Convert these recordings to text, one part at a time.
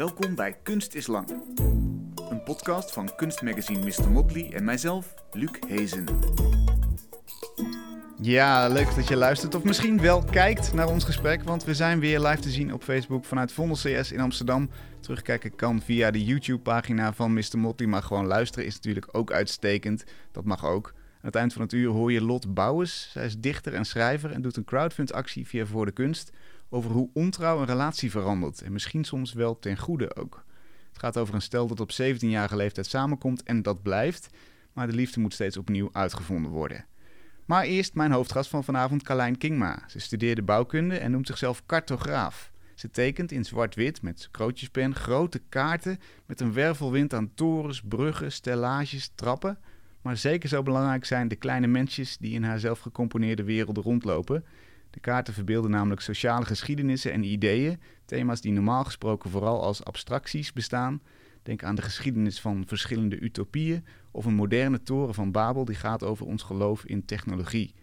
Welkom bij Kunst is Lang. Een podcast van kunstmagazine Mr. Motley en mijzelf, Luc Hezen. Ja, leuk dat je luistert of misschien wel kijkt naar ons gesprek, want we zijn weer live te zien op Facebook vanuit Vondel CS in Amsterdam. Terugkijken kan via de YouTube-pagina van Mr. Motley, maar gewoon luisteren is natuurlijk ook uitstekend. Dat mag ook. Aan het eind van het uur hoor je Lot Bouwens. Zij is dichter en schrijver en doet een crowdfund-actie via Voor de Kunst over hoe ontrouw een relatie verandert en misschien soms wel ten goede ook. Het gaat over een stel dat op 17-jarige leeftijd samenkomt en dat blijft, maar de liefde moet steeds opnieuw uitgevonden worden. Maar eerst mijn hoofdgast van vanavond, Carlijn Kingma. Ze studeerde bouwkunde en noemt zichzelf cartograaf. Ze tekent in zwart-wit met krootjespen grote kaarten met een wervelwind aan torens, bruggen, stellages, trappen. Maar zeker zo belangrijk zijn de kleine mensjes die in haar zelf gecomponeerde werelden rondlopen. De kaarten verbeelden namelijk sociale geschiedenissen en ideeën, thema's die normaal gesproken vooral als abstracties bestaan. Denk aan de geschiedenis van verschillende utopieën of een moderne toren van Babel die gaat over ons geloof in technologie.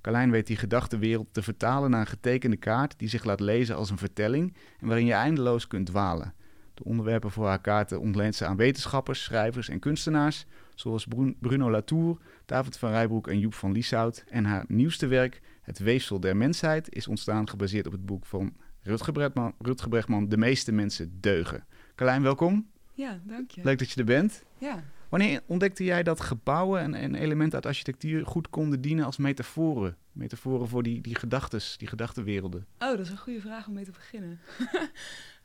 Carlijn weet die gedachtenwereld te vertalen naar een getekende kaart die zich laat lezen als een vertelling en waarin je eindeloos kunt dwalen. De onderwerpen voor haar kaarten ontleent ze aan wetenschappers, schrijvers en kunstenaars, zoals Bruno Latour, David van Rijbroek en Joep van Lieshout. En haar nieuwste werk, Het Weefsel der Mensheid, is ontstaan gebaseerd op het boek van Rutger Bregman, Rutger Bregman De meeste mensen deugen. Carlijn, welkom. Ja, dank je. Leuk dat je er bent. Ja. Wanneer ontdekte jij dat gebouwen en, en elementen uit architectuur goed konden dienen als metaforen? Metaforen voor die, die gedachtes, die gedachtenwerelden. Oh, dat is een goede vraag om mee te beginnen.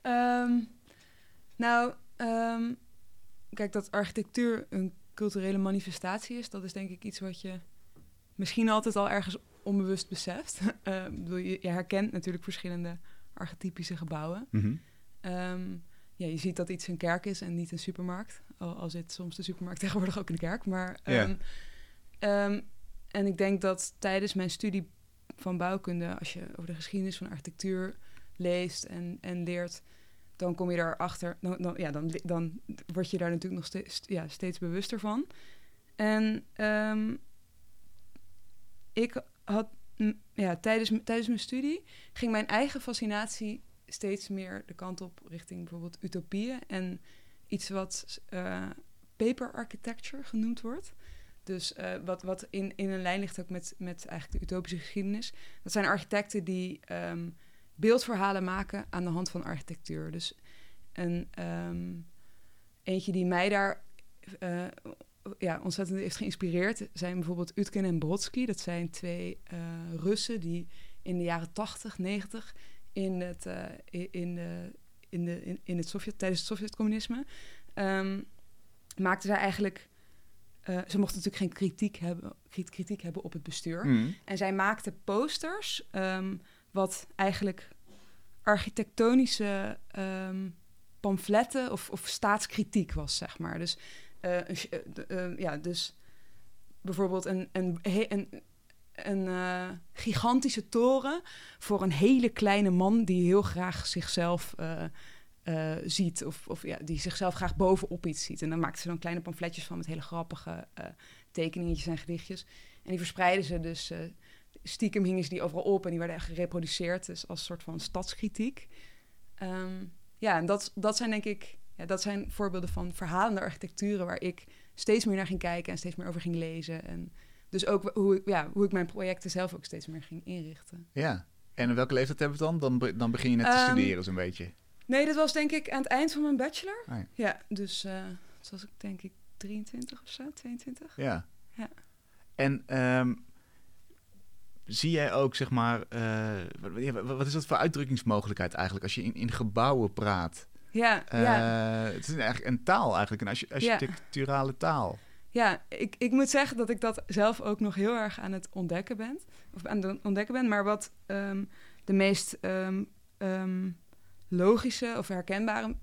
Ehm, nou, ehm, kijk, dat architectuur een culturele manifestatie is, dat is denk ik iets wat je misschien altijd al ergens onbewust beseft. uh, bedoel, je, je, herkent natuurlijk verschillende archetypische gebouwen. Mhm. Ehm, ja, je ziet dat iets een kerk is en niet een supermarkt. Al, al zit soms de supermarkt tegenwoordig ook in de kerk. Maar, Ja. ehm, en ik denk dat tijdens mijn studie van bouwkunde, als je over de geschiedenis van architectuur leest en, en leert, dan kom je daarachter. Dan, dan, ja, dan, dan word je daar natuurlijk nog steeds, ja, steeds bewuster van. En ehm, ik had, ja, tijdens, tijdens mijn studie ging mijn eigen fascinatie steeds meer de kant op richting bijvoorbeeld utopieën en iets wat eh, paper architecture genoemd wordt. Dus eh, wat, wat in, in een lijn ligt ook met, met eigenlijk de utopische geschiedenis. Dat zijn architecten die ehm, beeldverhalen maken aan de hand van architectuur. Dus een, ehm, eentje die mij daar eh, ja, ontzettend heeft geïnspireerd zijn bijvoorbeeld Utkin en Brodsky. Dat zijn twee eh, Russen die in de jaren 80, 90 in het, i- in de, in de, in, in het Sovjet, tijdens het Sovjetcommunisme ehm, maakten zij eigenlijk... eh, ze mochten natuurlijk geen kritiek hebben, kri- kritiek hebben op het bestuur. Mhm. En zij maakte posters, ehm, wat eigenlijk architectonische ehm, pamfletten of, of staatskritiek was, zeg maar. Dus, eh, eh, de- eh, ja, dus bijvoorbeeld een, een, een, eh, gigantische toren voor een hele kleine man die heel graag zichzelf ziet. Of, of ja, die zichzelf graag bovenop iets ziet. En dan maakten ze dan kleine pamfletjes van met hele grappige tekeningetjes en gedichtjes. En die verspreidden ze dus. stiekem hingen ze die overal op en die werden echt gereproduceerd. Dus als soort van stadskritiek. Ehm, ja, en dat, dat zijn denk ik... Ja, dat zijn voorbeelden van verhalende architecturen... waar ik steeds meer naar ging kijken en steeds meer over ging lezen. En dus ook hoe ik, ja, hoe ik mijn projecten zelf ook steeds meer ging inrichten. Ja. En in welke leeftijd hebben we het dan? Dan, dan begin je net te Ehm, studeren zo'n beetje. Nee, dat was denk ik aan het eind van mijn bachelor. Ah, ja. Ja, dus uh, zoals ik denk ik 23 of zo, 22. Ja. Ja. En ehm, zie jij ook, zeg maar, eh, wat- wat is dat voor uitdrukkingsmogelijkheid eigenlijk als je in, in gebouwen praat? Ja, Eh, ja. Het is eigenlijk een taal eigenlijk, een Ja. architecturale taal. Ja, ik, ik moet zeggen dat ik dat zelf ook nog heel erg aan het ontdekken ben. Of aan het ontdekken ben. Maar wat ehm, de meest ehm, ehm, logische of herkenbare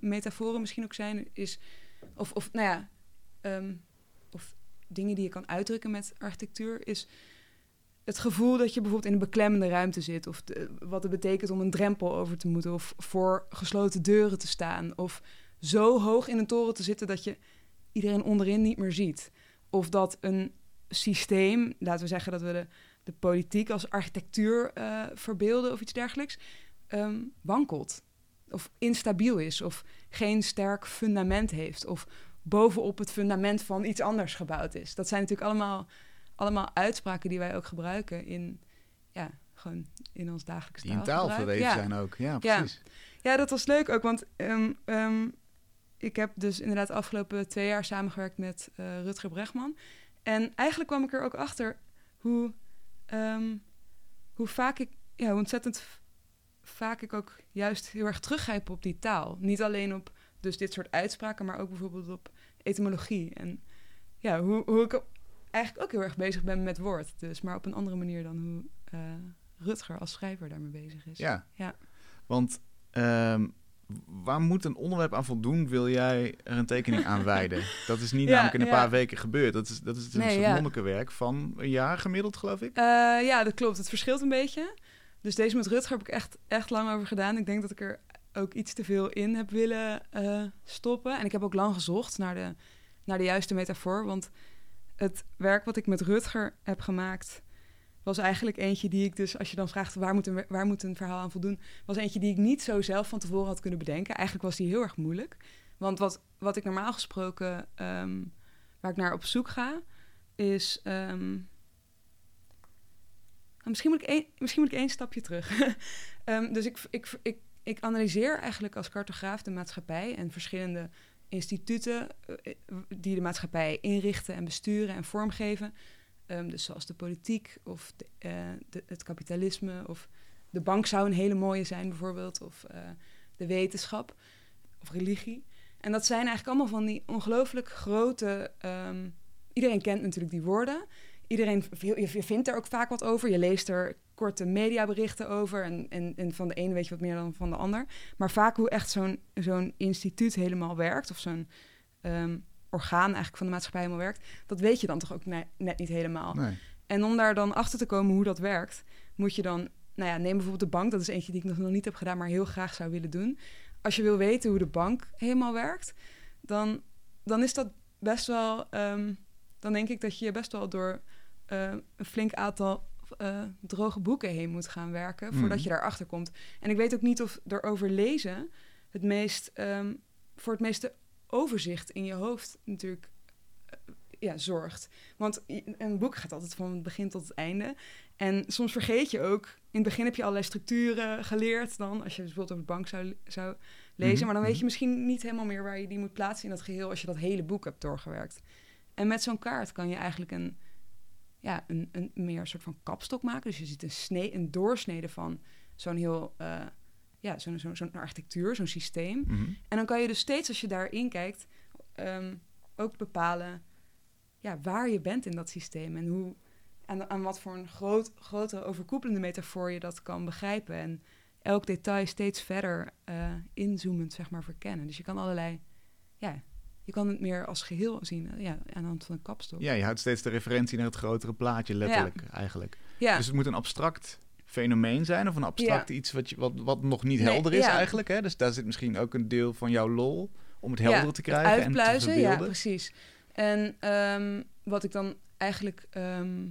metaforen misschien ook zijn, is. Of, of nou ja. of dingen die je kan uitdrukken met architectuur, is het gevoel dat je bijvoorbeeld in een beklemmende ruimte zit. Of wat het betekent om een drempel over te moeten. Of voor gesloten deuren te staan. Of zo hoog in een toren te zitten dat je iedereen onderin niet meer ziet. Of dat een systeem, laten we zeggen dat we de, de politiek als architectuur eh, verbeelden of iets dergelijks, ehm, wankelt. of instabiel is, of geen sterk fundament heeft, of bovenop het fundament van iets anders gebouwd is. Dat zijn natuurlijk allemaal, allemaal uitspraken die wij ook gebruiken in, ja, gewoon in ons dagelijks Die in taal verweven Ja. zijn ook. Ja, precies. Ja, dat was leuk ook, want ehm, ehm, ik heb dus inderdaad de afgelopen twee jaar samengewerkt met eh, Rutger Bregman. En eigenlijk kwam ik er ook achter hoe, ehm, hoe vaak ik, ja, hoe ontzettend vaak ik ook juist heel erg teruggrijp op die taal. Niet alleen op dus dit soort uitspraken, maar ook bijvoorbeeld op etymologie. En ja, hoe, hoe ik eigenlijk ook heel erg bezig ben met woord. Dus, maar op een andere manier dan hoe eh, Rutger als schrijver daarmee bezig is. Ja. Ja. Want ehm, waar moet een onderwerp aan voldoen, wil jij er een tekening aan wijden? Dat is niet Ja, namelijk in een ja. paar weken gebeurd. Dat is, dat is een Nee, soort monnikenwerk van een jaar gemiddeld, geloof ik. Eh, ja, dat klopt. Het verschilt een beetje. Dus deze met Rutger heb ik echt, echt lang over gedaan. Ik denk dat ik er ook iets te veel in heb willen eh, stoppen. En ik heb ook lang gezocht naar de, naar de juiste metafoor. Want het werk wat ik met Rutger heb gemaakt... was eigenlijk eentje die ik dus... als je dan vraagt waar moet een, waar moet een verhaal aan voldoen... was eentje die ik niet zo zelf van tevoren had kunnen bedenken. Eigenlijk was die heel erg moeilijk. Want wat, wat ik normaal gesproken... ehm, waar ik naar op zoek ga... is... ehm, nou, misschien, moet ik één, misschien moet ik één stapje terug. Ehm, dus ik, ik, ik, ik analyseer eigenlijk als cartograaf de maatschappij en verschillende instituten eh, die de maatschappij inrichten en besturen en vormgeven. Ehm, dus zoals de politiek of eh, de, het kapitalisme of de bank zou een hele mooie zijn bijvoorbeeld. Of eh, de wetenschap of religie. En dat zijn eigenlijk allemaal van die ongelooflijk grote... ehm, iedereen kent natuurlijk die woorden iedereen, je vindt er ook vaak wat over. Je leest er korte mediaberichten over. En, en, en van de ene weet je wat meer dan van de ander. Maar vaak hoe echt zo'n zo'n instituut helemaal werkt, of zo'n ehm, orgaan eigenlijk van de maatschappij helemaal werkt, dat weet je dan toch ook ne- net niet helemaal. Nee. En om daar dan achter te komen hoe dat werkt, moet je dan, nou ja, neem bijvoorbeeld de bank. Dat is eentje die ik nog, nog niet heb gedaan, maar heel graag zou willen doen. Als je wil weten hoe de bank helemaal werkt, dan, dan is dat best wel, ehm, dan denk ik dat je best wel door eh, een flink aantal eh, droge boeken heen moet gaan werken voordat Mhm. je daarachter komt. En ik weet ook niet of erover lezen het meest, ehm, voor het meeste overzicht in je hoofd natuurlijk eh, ja, zorgt. Want een boek gaat altijd van het begin tot het einde. En soms vergeet je ook. In het begin heb je allerlei structuren geleerd dan. Als je bijvoorbeeld over de bank zou, zou lezen. Mhm, Maar dan weet je mhm. misschien niet helemaal meer waar je die moet plaatsen in dat geheel. Als je dat hele boek hebt doorgewerkt. En met zo'n kaart kan je eigenlijk een, ja, een, een meer soort van kapstok maken. Dus je ziet een, snee, een doorsnede van zo'n heel. eh, ja, zo'n zo'n zo'n architectuur, zo'n systeem. Mhm. En dan kan je dus steeds als je daarin kijkt, ehm, ook bepalen ja, waar je bent in dat systeem en hoe aan, aan wat voor een groot, grotere overkoepelende metafoor je dat kan begrijpen. En elk detail steeds verder eh, inzoomend, zeg maar, verkennen. Dus je kan allerlei, ja, je kan het meer als geheel zien, eh, ja, aan de hand van een kapstok. Ja, je houdt steeds de referentie naar het grotere plaatje, letterlijk eigenlijk. ja. Dus het moet een abstract fenomeen zijn of een abstract iets wat, je, wat, wat nog niet Nee, helder is eigenlijk. Hè? Dus daar zit misschien ook een deel van jouw lol om het helder te krijgen en te ja, precies. En ehm, wat ik dan eigenlijk... ehm,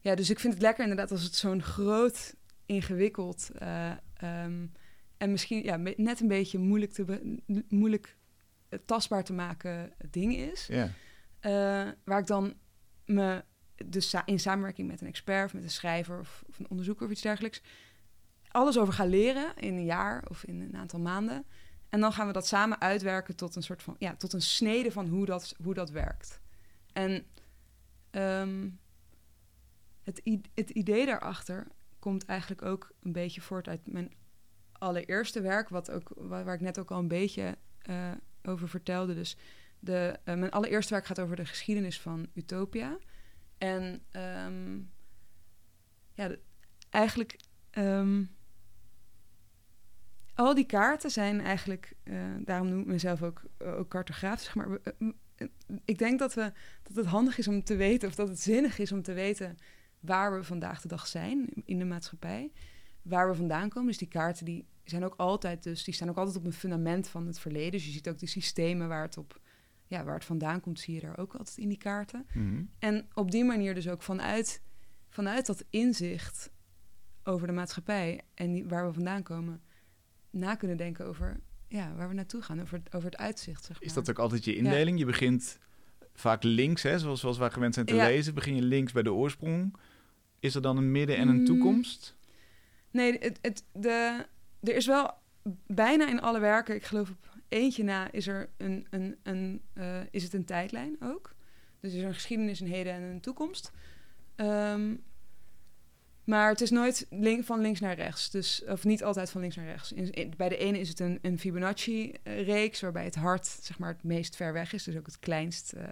ja, dus ik vind het lekker inderdaad als het zo'n groot, ingewikkeld... eh, ehm, en misschien ja, net een beetje moeilijk, te be- moeilijk tastbaar te maken ding is. Eh, waar ik dan me dus sa- in samenwerking met een expert of met een schrijver of, of een onderzoeker of iets dergelijks alles over ga leren in een jaar of in een aantal maanden. En dan gaan we dat samen uitwerken tot een soort van ja, tot een snede van hoe dat, hoe dat werkt. En ehm, het, het idee daarachter komt eigenlijk ook een beetje voort uit mijn allereerste werk, wat ook, waar, waar ik net ook al een beetje eh, over vertelde. Dus de, eh, mijn allereerste werk gaat over de geschiedenis van Utopia. En ehm, ja, eigenlijk ehm, al die kaarten zijn eigenlijk, eh, daarom noem ik mezelf ook, ook cartograaf, zeg maar. Eh, eh, Ik denk dat, we, dat het handig is om te weten, of dat het zinnig is om te weten waar we vandaag de dag zijn in de maatschappij. Waar we vandaan komen. Dus die kaarten die zijn ook altijd, dus die staan ook altijd op een fundament van het verleden. Dus je ziet ook de systemen waar het op, ja, waar het vandaan komt, zie je daar ook altijd in die kaarten. Mhm. En op die manier dus ook vanuit, vanuit dat inzicht over de maatschappij en die, waar we vandaan komen, na kunnen denken over ja, waar we naartoe gaan, over, het- over het uitzicht. Zeg maar. Is dat ook altijd je indeling? Je begint vaak links, hè, zoals, zoals wij gewend zijn te Ja. lezen. Begin je links bij de oorsprong. Is er dan een midden en een Mm. toekomst? Nee, het, het, de, er is wel bijna in alle werken, ik geloof op eentje na, is, er een, een, een, eh, is het een tijdlijn ook. Dus er is een geschiedenis, een heden en een toekomst. Ehm, maar het is nooit van links naar rechts. Dus, of niet altijd van links naar rechts. In, bij de ene is het een, een Fibonacci-reeks, waarbij het hart zeg maar, het meest ver weg is. Dus ook het kleinst, eh,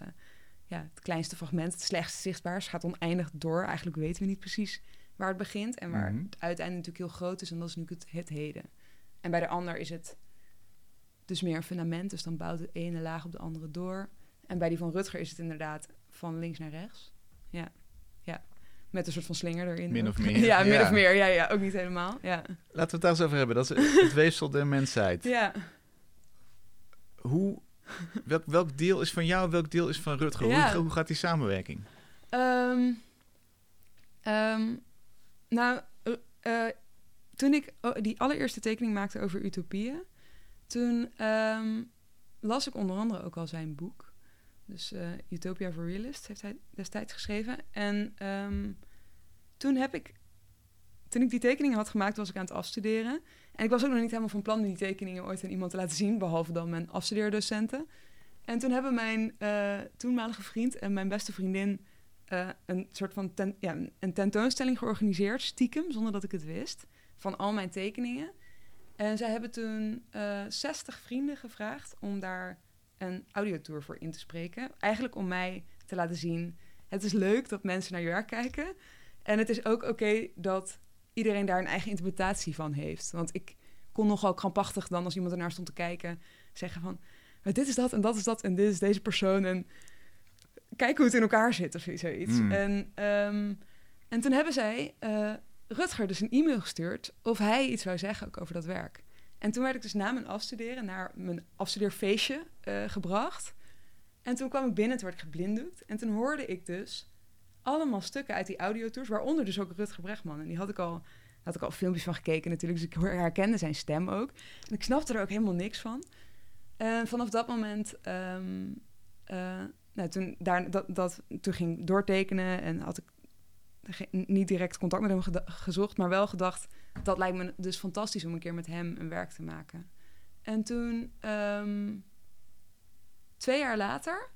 ja, het kleinste fragment, het slechtst zichtbaar. Het gaat oneindig door. Eigenlijk weten we niet precies waar het begint en waar Mhm. het uiteinde natuurlijk heel groot is. En dat is natuurlijk het, het heden. En bij de ander is het dus meer een fundament. Dus dan bouwt de ene laag op de andere door. En bij die van Rutger is het inderdaad van links naar rechts. Ja, ja. Met een soort van slinger erin. Min ook. of meer, ja, min ja. of meer. Ja, ja, ook niet helemaal. Ja. Laten we het daar eens over hebben. Dat is het weefsel der mensheid. ja. Hoe, welk, welk deel is van jou, welk deel is van Rutger? Ja. Hoe, hoe gaat die samenwerking? Ehm, ehm, nou, eh, eh, toen ik oh, die allereerste tekening maakte over utopieën, toen ehm, las ik onder andere ook al zijn boek. Dus eh, Utopia for Realists heeft hij destijds geschreven. En ehm, toen heb ik, toen ik die tekeningen had gemaakt, was ik aan het afstuderen. En ik was ook nog niet helemaal van plan om die tekeningen ooit aan iemand te laten zien, behalve dan mijn afstudeerdocenten. En toen hebben mijn toenmalige vriend en mijn beste vriendin eh, een soort van ja, een tentoonstelling georganiseerd, stiekem, zonder dat ik het wist, van al mijn tekeningen. En zij hebben toen eh 60 vrienden gevraagd om daar een audiotour voor in te spreken. Eigenlijk om mij te laten zien, het is leuk dat mensen naar je werk kijken. En het is ook oké dat iedereen daar een eigen interpretatie van heeft. Want ik kon nogal krampachtig dan, als iemand ernaar stond te kijken, zeggen van... "Maar dit is dat en dat is dat en dit is deze persoon. En kijk hoe het in elkaar zit of zoiets. Mm. En, ehm, en toen hebben zij eh, Rutger dus een e-mail gestuurd of hij iets wou zeggen ook over dat werk. En toen werd ik dus na mijn afstuderen naar mijn afstudeerfeestje eh, gebracht. En toen kwam ik binnen, toen werd ik geblinddoekt. En toen hoorde ik dus allemaal stukken uit die audiotours, waaronder dus ook Rutger Brechtman. En die had ik al, had ik al filmpjes van gekeken natuurlijk, dus ik herkende zijn stem ook. En ik snapte er ook helemaal niks van. En vanaf dat moment, ehm, eh, nou, toen, daar, dat, dat, toen ging ik doortekenen en had ik niet direct contact met hem gezocht, maar wel gedacht, dat lijkt me dus fantastisch om een keer met hem een werk te maken. En toen, ehm, twee jaar later,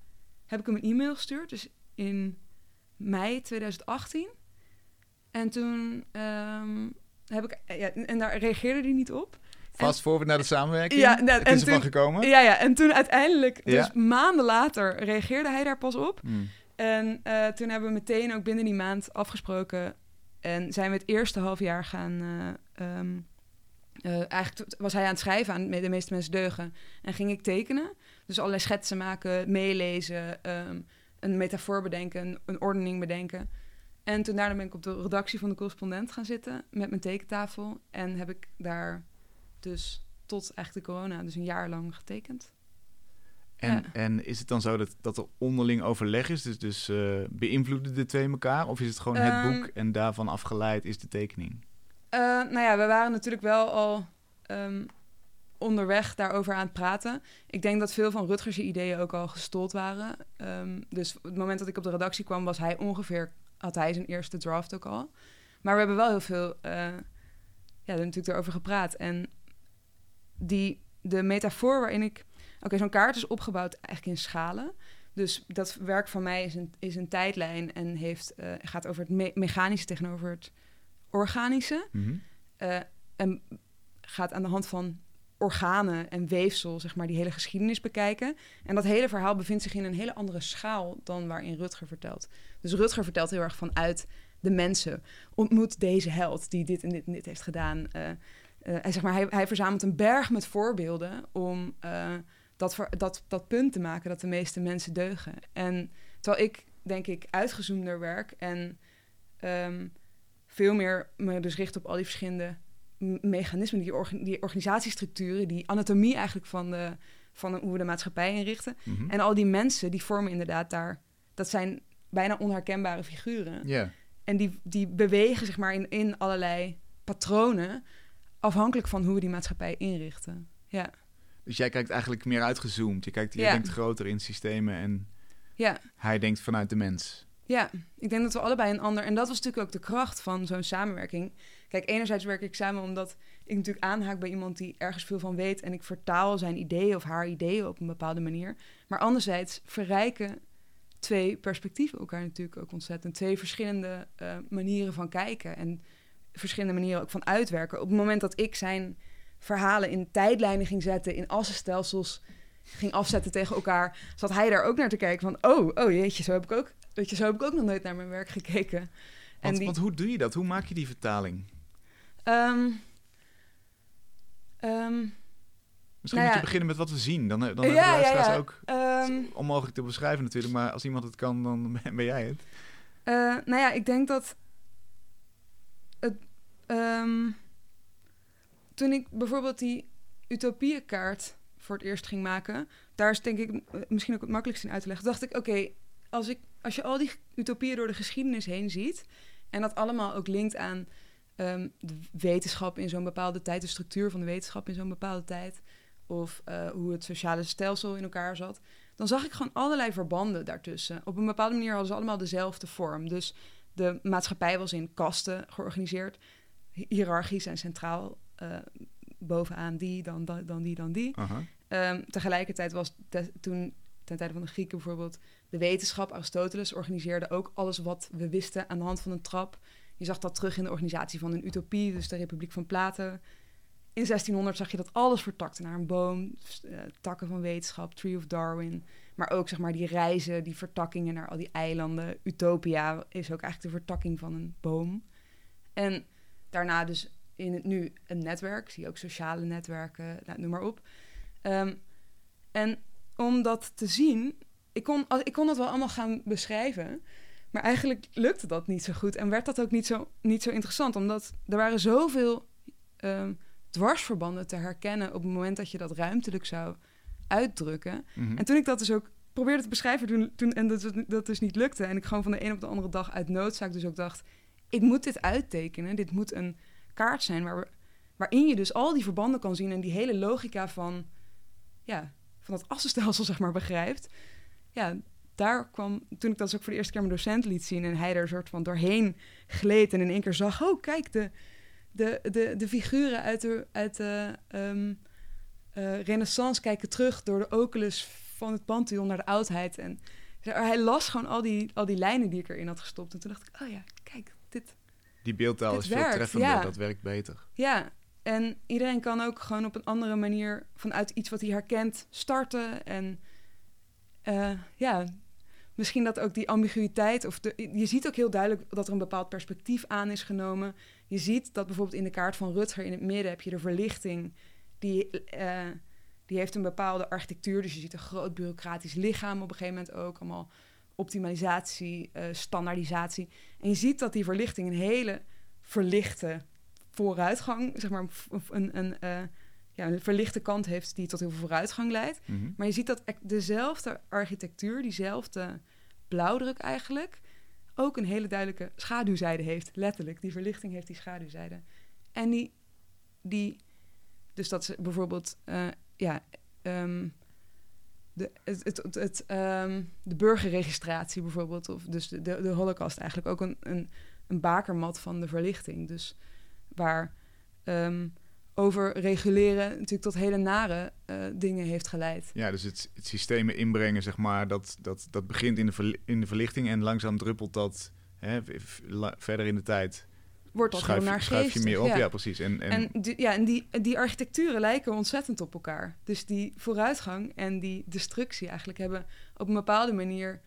heb ik hem een e-mail gestuurd, dus in mei 2018. En toen ehm, heb ik, ja, en daar reageerde hij niet op. Fast forward naar de samenwerking. Ja, nou, en is toen- gekomen. Ja, ja, en toen uiteindelijk, dus Ja. maanden later, reageerde hij daar pas op. Hmm. En eh, toen hebben we meteen ook binnen die maand afgesproken. En zijn we het eerste half jaar gaan. eh, eh, eigenlijk was hij aan het schrijven aan de meeste mensen deugen. En ging ik tekenen. Dus allerlei schetsen maken, meelezen, ehm, een metafoor bedenken, een, een ordening bedenken. En toen daarna ben ik op de redactie van de correspondent gaan zitten met mijn tekentafel. En heb ik daar dus tot eigenlijk de corona, dus een jaar lang getekend. En, Ja. en is het dan zo dat, dat er onderling overleg is? Dus, dus eh, beïnvloeden de twee elkaar? Of is het gewoon het Ehm, boek en daarvan afgeleid is de tekening? Eh, nou ja, we waren natuurlijk wel al ehm, onderweg daarover aan het praten. Ik denk dat veel van Rutgers ideeën ook al gestold waren. Ehm, dus op het moment dat ik op de redactie kwam, was hij ongeveer, had hij zijn eerste draft ook al. Maar we hebben wel heel veel, eh, ja, er natuurlijk erover gepraat. En die, de metafoor waarin ik, oké, zo'n kaart is opgebouwd eigenlijk in schalen. Dus dat werk van mij is een, is een tijdlijn en heeft, eh, gaat over het me- mechanische tegenover het organische. Mhm. Eh, en gaat aan de hand van organen en weefsel, zeg maar, die hele geschiedenis bekijken. En dat hele verhaal bevindt zich in een hele andere schaal dan waarin Rutger vertelt. Dus Rutger vertelt heel erg vanuit de mensen. Ontmoet deze held die dit en dit en dit heeft gedaan. Eh, en zeg maar, hij, hij verzamelt een berg met voorbeelden om eh, dat, ver- dat, dat punt te maken dat de meeste mensen deugen. En terwijl ik, denk ik, uitgezoomder werk en ehm, veel meer me dus richt op al die verschillende mechanismen, die, orga- die organisatiestructuren, die anatomie eigenlijk van, de, van hoe we de maatschappij inrichten. Mhm. En al die mensen, die vormen inderdaad daar, dat zijn bijna onherkenbare figuren. En die, die bewegen zeg maar in, in allerlei patronen afhankelijk van hoe we die maatschappij inrichten. Ja, Dus jij kijkt eigenlijk meer uitgezoomd. Je, kijkt, je Ja. denkt groter in systemen en ja, hij denkt vanuit de mens. ja. Ik denk dat we allebei een ander... En dat was natuurlijk ook de kracht van zo'n samenwerking. Kijk, enerzijds werk ik samen omdat ik natuurlijk aanhaak bij iemand die ergens veel van weet... en ik vertaal zijn ideeën of haar ideeën op een bepaalde manier. Maar anderzijds verrijken twee perspectieven elkaar natuurlijk ook ontzettend. Twee verschillende eh, manieren van kijken en verschillende manieren ook van uitwerken. Op het moment dat ik zijn verhalen in tijdlijnen ging zetten, in assenstelsels ging afzetten tegen elkaar, zat hij daar ook naar te kijken van, oh, oh jeetje, zo heb ik ook, weet je, zo heb ik ook nog nooit naar mijn werk gekeken. En Want, die, want hoe doe je dat? Hoe maak je die vertaling? ehm, ehm, Misschien Nou moet je beginnen met wat we zien. Dan, dan hebben ja, luisteraars ja. ook ehm, onmogelijk te beschrijven natuurlijk. Maar als iemand het kan, dan ben jij het. Eh, nou ja, ik denk dat ehm, toen ik bijvoorbeeld die utopieënkaart voor het eerst ging maken, daar is denk ik eh, misschien ook het makkelijkst in uit te leggen. Dacht ik, oké, als ik als je al die utopieën door de geschiedenis heen ziet en dat allemaal ook linkt aan ehm, de wetenschap in zo'n bepaalde tijd, de structuur van de wetenschap in zo'n bepaalde tijd, of eh, hoe het sociale stelsel in elkaar zat, dan zag ik gewoon allerlei verbanden daartussen. Op een bepaalde manier hadden ze allemaal dezelfde vorm. Dus de maatschappij was in kasten georganiseerd, hiërarchisch en centraal. eh, bovenaan die, dan, dan, dan die, dan die. Ehm, tegelijkertijd was te- toen, ten tijde van de Grieken bijvoorbeeld, de wetenschap, Aristoteles, organiseerde ook alles wat we wisten aan de hand van een trap. Je zag dat terug in de organisatie van een utopie, dus de Republiek van Plato. In 1600 zag je dat alles vertakte naar een boom, eh, takken van wetenschap, Tree of Darwin. Maar ook zeg maar die reizen, die vertakkingen naar al die eilanden. Utopia is ook eigenlijk de vertakking van een boom. En daarna dus in het nu een netwerk, zie je ook sociale netwerken, nou, noem maar op. Ehm, en om dat te zien, ik kon, ik kon dat wel allemaal gaan beschrijven, maar eigenlijk lukte dat niet zo goed en werd dat ook niet zo, niet zo interessant, omdat er waren zoveel ehm, dwarsverbanden te herkennen op het moment dat je dat ruimtelijk zou uitdrukken. Mhm. En toen ik dat dus ook probeerde te beschrijven toen, toen, en dat, dat dus niet lukte... en ik gewoon van de een op de andere dag uit noodzaak dus ook dacht... ik moet dit uittekenen, dit moet een kaart zijn... Waar waarin je dus al die verbanden kan zien... en die hele logica van, ja, van dat assenstelsel zeg maar begrijpt. Ja, daar kwam, toen ik dat dus ook voor de eerste keer mijn docent liet zien... en hij er een soort van doorheen gleed en in één keer zag... oh, kijk, de, de, de, de figuren uit de, uit de ehm, eh, renaissance kijken terug door de oculus van het Pantheon naar de oudheid. En hij las gewoon al die, al die lijnen die ik erin had gestopt. En toen dacht ik, oh ja, kijk, dit... Die beeldtaal dit is veel werkt, treffender, ja. dat werkt beter. Ja, en iedereen kan ook gewoon op een andere manier vanuit iets wat hij herkent starten. En eh, ja, misschien dat ook die ambiguïteit, of de, je ziet ook heel duidelijk dat er een bepaald perspectief aan is genomen. Je ziet dat bijvoorbeeld in de kaart van Rutger in het midden heb je de verlichting, die, eh, die heeft een bepaalde architectuur. Dus je ziet een groot bureaucratisch lichaam op een gegeven moment ook, allemaal optimalisatie, eh, standaardisatie. En je ziet dat die verlichting een hele verlichte vooruitgang, zeg maar, een, een, eh, ja, een verlichte kant heeft die tot heel veel vooruitgang leidt. Mhm. Maar je ziet dat ec- dezelfde architectuur, diezelfde blauwdruk eigenlijk, ook een hele duidelijke schaduwzijde heeft. Letterlijk, die verlichting heeft die schaduwzijde. En die, die dus dat is bijvoorbeeld, eh, ja, ehm, de, het, het, ehm, de burgerregistratie bijvoorbeeld, of dus de, de, de holocaust eigenlijk ook een, een, een bakermat van de verlichting. Dus waar ehm, over reguleren natuurlijk tot hele nare eh, dingen heeft geleid. Ja, dus het, het systemen inbrengen, zeg maar, dat, dat, dat begint in de, in de verlichting en langzaam druppelt dat hè, verder in de tijd. Wordt dat Schuif, heel je- schuif je meer op, ja, ja. precies. En, en, En, die, ja, en die, die architecturen lijken ontzettend op elkaar. Dus die vooruitgang en die destructie eigenlijk hebben op een bepaalde manier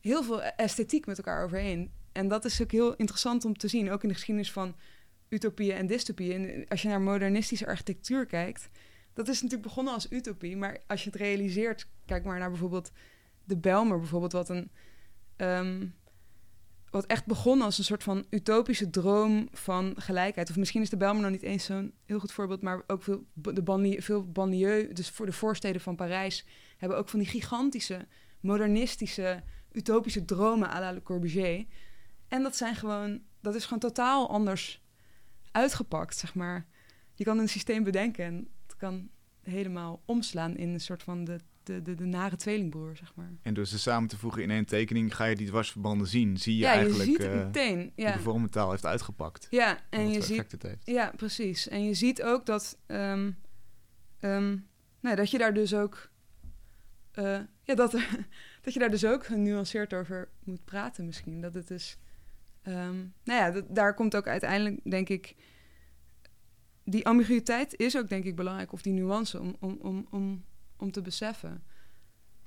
heel veel esthetiek met elkaar overeen. En dat is ook heel interessant om te zien, ook in de geschiedenis van utopieën en dystopieën. En als je naar modernistische architectuur kijkt, dat is natuurlijk begonnen als utopie, maar als je het realiseert, kijk maar naar bijvoorbeeld de Belmer, bijvoorbeeld, wat een. ehm, wat echt begon als een soort van utopische droom van gelijkheid. Of misschien is de Bijlmer nog niet eens zo'n heel goed voorbeeld, maar ook veel, de banlieue, veel banlieue, dus voor de voorsteden van Parijs, hebben ook van die gigantische, modernistische, utopische dromen à la Le Corbusier. En dat zijn gewoon, dat is gewoon totaal anders uitgepakt, zeg maar. je kan een systeem bedenken en het kan helemaal omslaan in een soort van de, de, de, de nare tweelingbroer, zeg maar. En door ze samen te voegen in één tekening ga je die dwarsverbanden zien. Zie je ja, je eigenlijk ziet het eh, meteen. hoe Ja, de vormentaal heeft uitgepakt. ja en je ziet. Ja, precies. En je ziet ook dat, nou, dat je daar dus ook. eh, ja, dat, dat je daar dus ook genuanceerd over moet praten, misschien. Dat het dus. ehm, nou ja, dat, daar komt ook uiteindelijk, denk ik. Die ambiguïteit is ook, denk ik, belangrijk, of die nuance, om, om, om, om, om te beseffen.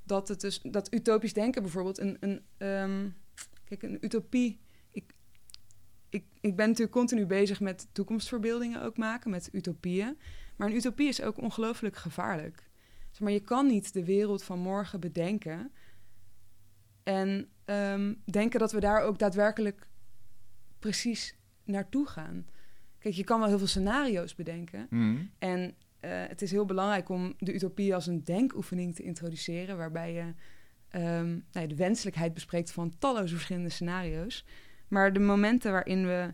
Dat het dus, dat utopisch denken bijvoorbeeld, een, een, ehm, kijk, een utopie ik, ik ben natuurlijk continu bezig met toekomstverbeeldingen ook maken, met utopieën. Maar een utopie is ook ongelooflijk gevaarlijk. Zeg maar je kan niet de wereld van morgen bedenken en ehm, denken dat we daar ook daadwerkelijk precies naartoe gaan. Kijk, je kan wel heel veel scenario's bedenken. Mhm. En eh, het is heel belangrijk om de utopie als een denkoefening te introduceren, waarbij je ehm, nou ja, de wenselijkheid bespreekt van talloze verschillende scenario's. Maar de momenten waarin we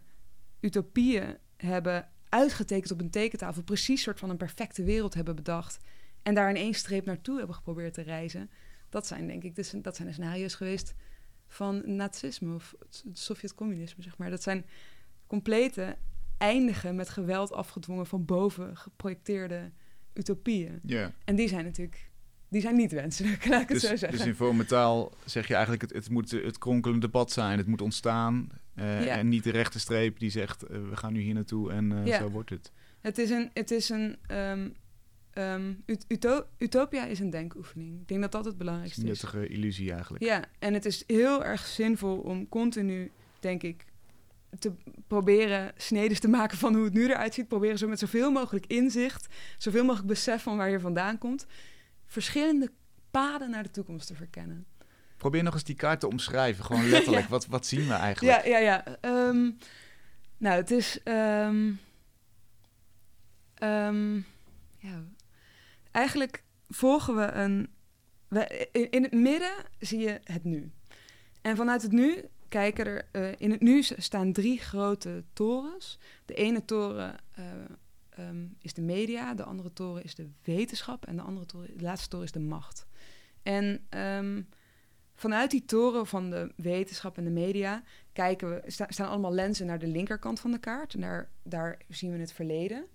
utopieën hebben uitgetekend op een tekentafel, precies soort van een perfecte wereld hebben bedacht en daar in één streep naartoe hebben geprobeerd te reizen, dat zijn denk ik de, dat zijn scenario's geweest van nazisme of het Sovjet-communisme, zeg maar. Dat zijn complete eindigen met geweld afgedwongen van boven geprojecteerde utopieën. Ja. En die zijn natuurlijk, die zijn niet wenselijk, laat ik het Dus, zo zeggen. dus in vormentaal zeg je eigenlijk, het, het moet het kronkelende pad zijn. Het moet ontstaan. eh, Ja. En niet de rechte streep die zegt, eh, we gaan nu hier naartoe en eh, Ja. zo wordt het. Het is een, het is een uto- utopia is een denkoefening. Ik denk dat dat het Het is belangrijkste een is. nuttige illusie eigenlijk. Ja, en het is heel erg zinvol om continu, denk ik, te proberen snedes te maken van hoe het nu eruit ziet. Proberen zo met zoveel mogelijk inzicht, zoveel mogelijk besef van waar je vandaan komt, verschillende paden naar de toekomst te verkennen. Probeer nog eens die kaart te omschrijven. Gewoon letterlijk. Ja. wat, wat zien we eigenlijk? Ja, ja, ja. Ehm, nou, het is. ehm, ehm, ja, eigenlijk volgen we een. We, in, in het midden zie je het nu. En vanuit het nu er. eh, in het nu staan drie grote torens. De ene toren eh, ehm, is de media, de andere toren is de wetenschap en de andere toren, de laatste toren is de macht. En ehm, vanuit die toren van de wetenschap en de media kijken we, sta- staan allemaal lenzen naar de linkerkant van de kaart. En daar, daar zien we het verleden.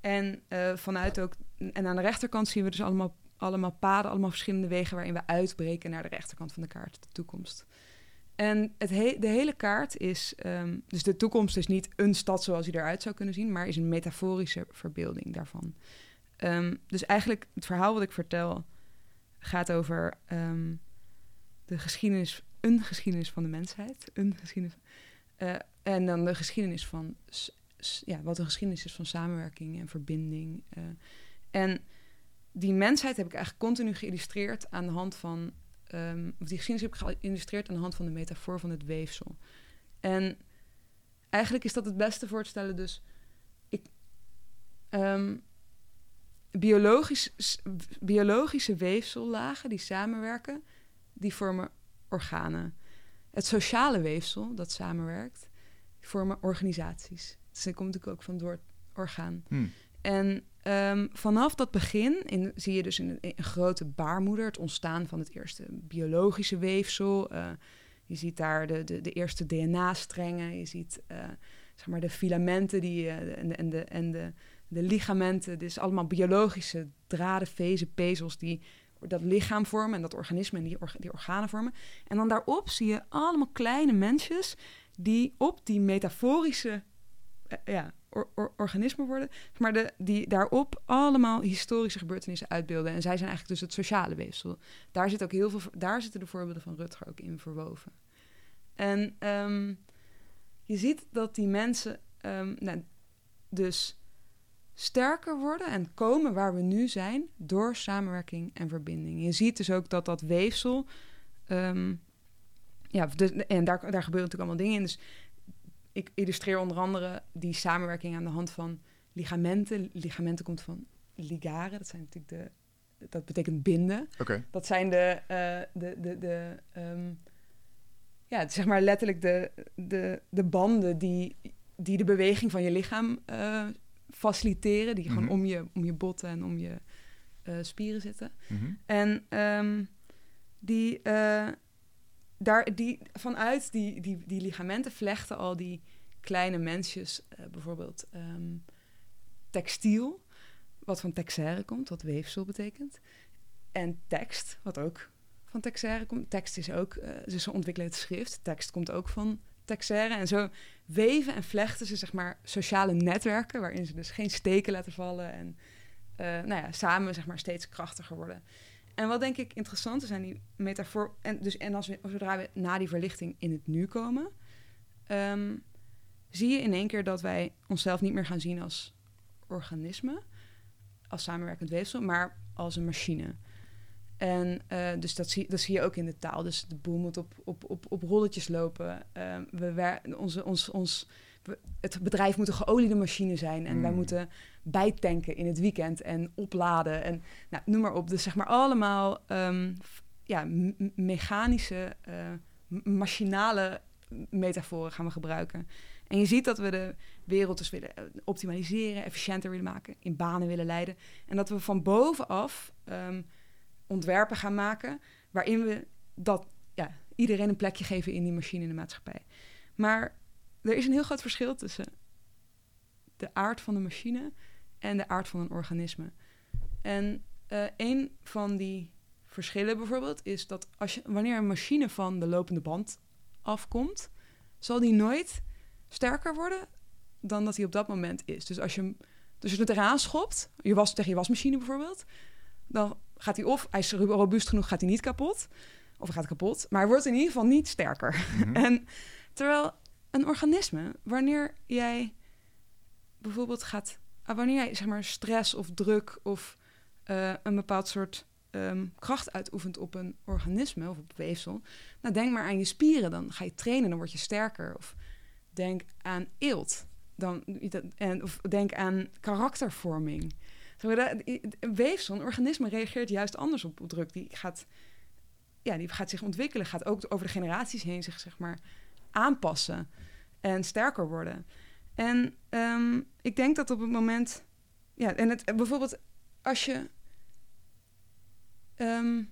En eh, vanuit ook, en aan de rechterkant zien we dus allemaal, allemaal paden, allemaal verschillende wegen waarin we uitbreken naar de rechterkant van de kaart, de toekomst. En het he- de hele kaart is, ehm, dus de toekomst is niet een stad zoals die eruit zou kunnen zien, maar is een metaforische verbeelding daarvan. Ehm, dus eigenlijk het verhaal wat ik vertel gaat over ehm, de geschiedenis, een geschiedenis van de mensheid, een geschiedenis, eh, en dan de geschiedenis van, ja, wat een geschiedenis is van samenwerking en verbinding. eh. en die mensheid heb ik eigenlijk continu geïllustreerd aan de hand van, ehm, of die geschiedenis heb ik geïllustreerd aan de hand van de metafoor van het weefsel. En eigenlijk is dat het beste voor te stellen, dus ik, ehm, biologisch, biologische weefsellagen die samenwerken, die vormen organen. Het sociale weefsel dat samenwerkt, vormen organisaties. Dus dat komt natuurlijk ook van door het orgaan. Hm. En ehm, vanaf dat begin in, zie je dus een, een grote baarmoeder het ontstaan van het eerste biologische weefsel. Eh, je ziet daar de, de, de eerste DNA-strengen. Je ziet eh, zeg maar de filamenten die, eh, en, de, en, de, en de, ligamenten. Dus allemaal biologische draden, vezen, pezels die dat lichaam vormen en dat organisme en die, die organen vormen. En dan daarop zie je allemaal kleine mensjes die op die metaforische ja, or- or- organismen worden, maar de, die daarop allemaal historische gebeurtenissen uitbeelden. En zij zijn eigenlijk dus het sociale weefsel. Daar, zit ook heel veel, daar zitten de voorbeelden van Rutger ook in verwoven. En ehm, je ziet dat die mensen ehm, nou, dus sterker worden en komen waar we nu zijn door samenwerking en verbinding. Je ziet dus ook dat dat weefsel, ehm, ja, dus, en daar, daar gebeuren natuurlijk allemaal dingen in. Dus ik illustreer onder andere die samenwerking aan de hand van ligamenten. Ligamenten komt van ligaren, dat zijn natuurlijk de, dat betekent binden. Dat zijn de, eh, de, de, de ehm, ja, zeg maar letterlijk de, de, de banden die, die de beweging van je lichaam eh, faciliteren, die gewoon Mhm. om, je, om je botten en om je eh, spieren zitten. Mhm. En ehm, die, daar, die, vanuit die, die, die ligamenten vlechten al die kleine mensjes, eh, bijvoorbeeld ehm, textiel, wat van texaire komt, wat weefsel betekent. En tekst, wat ook van texaire komt. Tekst is ook, eh, ze ontwikkelen het schrift. Tekst komt ook van texaire. En zo weven en vlechten ze zeg maar sociale netwerken, waarin ze dus geen steken laten vallen en eh, nou ja, samen zeg maar steeds krachtiger worden. En wat denk ik interessant is aan die metafoor, en, dus, en als zodra we na die verlichting in het nu komen, ehm, zie je in één keer dat wij onszelf niet meer gaan zien als organisme, als samenwerkend weefsel, maar als een machine. En eh, dus dat zie, je ook in de taal. Dus de boel moet op, op, op, op rolletjes lopen. Ehm, we onze, ons, ons, het bedrijf moet een geoliede machine zijn. En wij Mm. moeten bijtanken in het weekend en opladen. En nou, noem maar op. Dus zeg maar allemaal ehm, ja, mechanische, eh, machinale metaforen gaan we gebruiken. En je ziet dat we de wereld dus willen eh, optimaliseren, efficiënter willen maken, in banen willen leiden. En dat we van bovenaf ehm, ontwerpen gaan maken waarin we dat ja, iedereen een plekje geven in die machine in de maatschappij. Maar er is een heel groot verschil tussen de aard van de machine en de aard van een organisme. En eh, een van die verschillen bijvoorbeeld is dat als je, wanneer een machine van de lopende band afkomt, zal die nooit sterker worden dan dat hij op dat moment is. Dus als je hem dus je het eraan schopt, je was tegen je wasmachine bijvoorbeeld, dan gaat hij of hij is robuust genoeg, gaat hij niet kapot, of hij gaat kapot, maar hij wordt in ieder geval niet sterker. Mhm. En terwijl een organisme, wanneer jij bijvoorbeeld gaat, ah, wanneer jij zeg maar stress of druk of eh, een bepaald soort ehm, kracht uitoefent op een organisme of op weefsel, nou denk maar aan je spieren, dan ga je trainen, dan word je sterker. Of denk aan eelt, dan, en, of denk aan karaktervorming. Een weefsel, een organisme reageert juist anders op druk. Die gaat, ja, die gaat zich ontwikkelen, gaat ook over de generaties heen zich zeg maar aanpassen en sterker worden. En ehm, ik denk dat op het moment, ja, en het bijvoorbeeld als je ehm,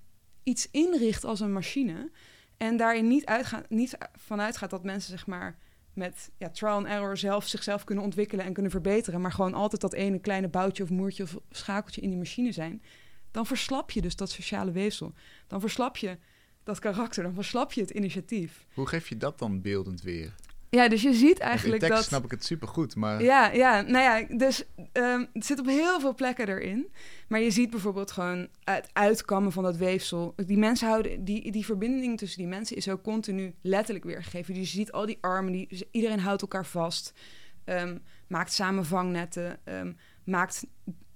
iets inricht als een machine en daarin niet, uitgaat, niet vanuit gaat dat mensen zeg maar met ja, trial and error zelf zichzelf kunnen ontwikkelen en kunnen verbeteren, maar gewoon altijd dat ene kleine boutje of moertje of schakeltje in die machine zijn, dan verslap je dus dat sociale weefsel. Dan verslap je dat karakter, dan verslap je het initiatief. Hoe geef je dat dan beeldend weer? Ja, dus je ziet eigenlijk in tekst dat... snap ik het supergoed, maar... Ja, ja, nou ja, dus ehm, het zit op heel veel plekken erin. Maar je ziet bijvoorbeeld gewoon het uitkammen van dat weefsel. Die mensen houden, die, die verbinding tussen die mensen is ook continu letterlijk weergegeven. Dus je ziet al die armen, die, iedereen houdt elkaar vast. ehm, maakt samen vangnetten, ehm, maakt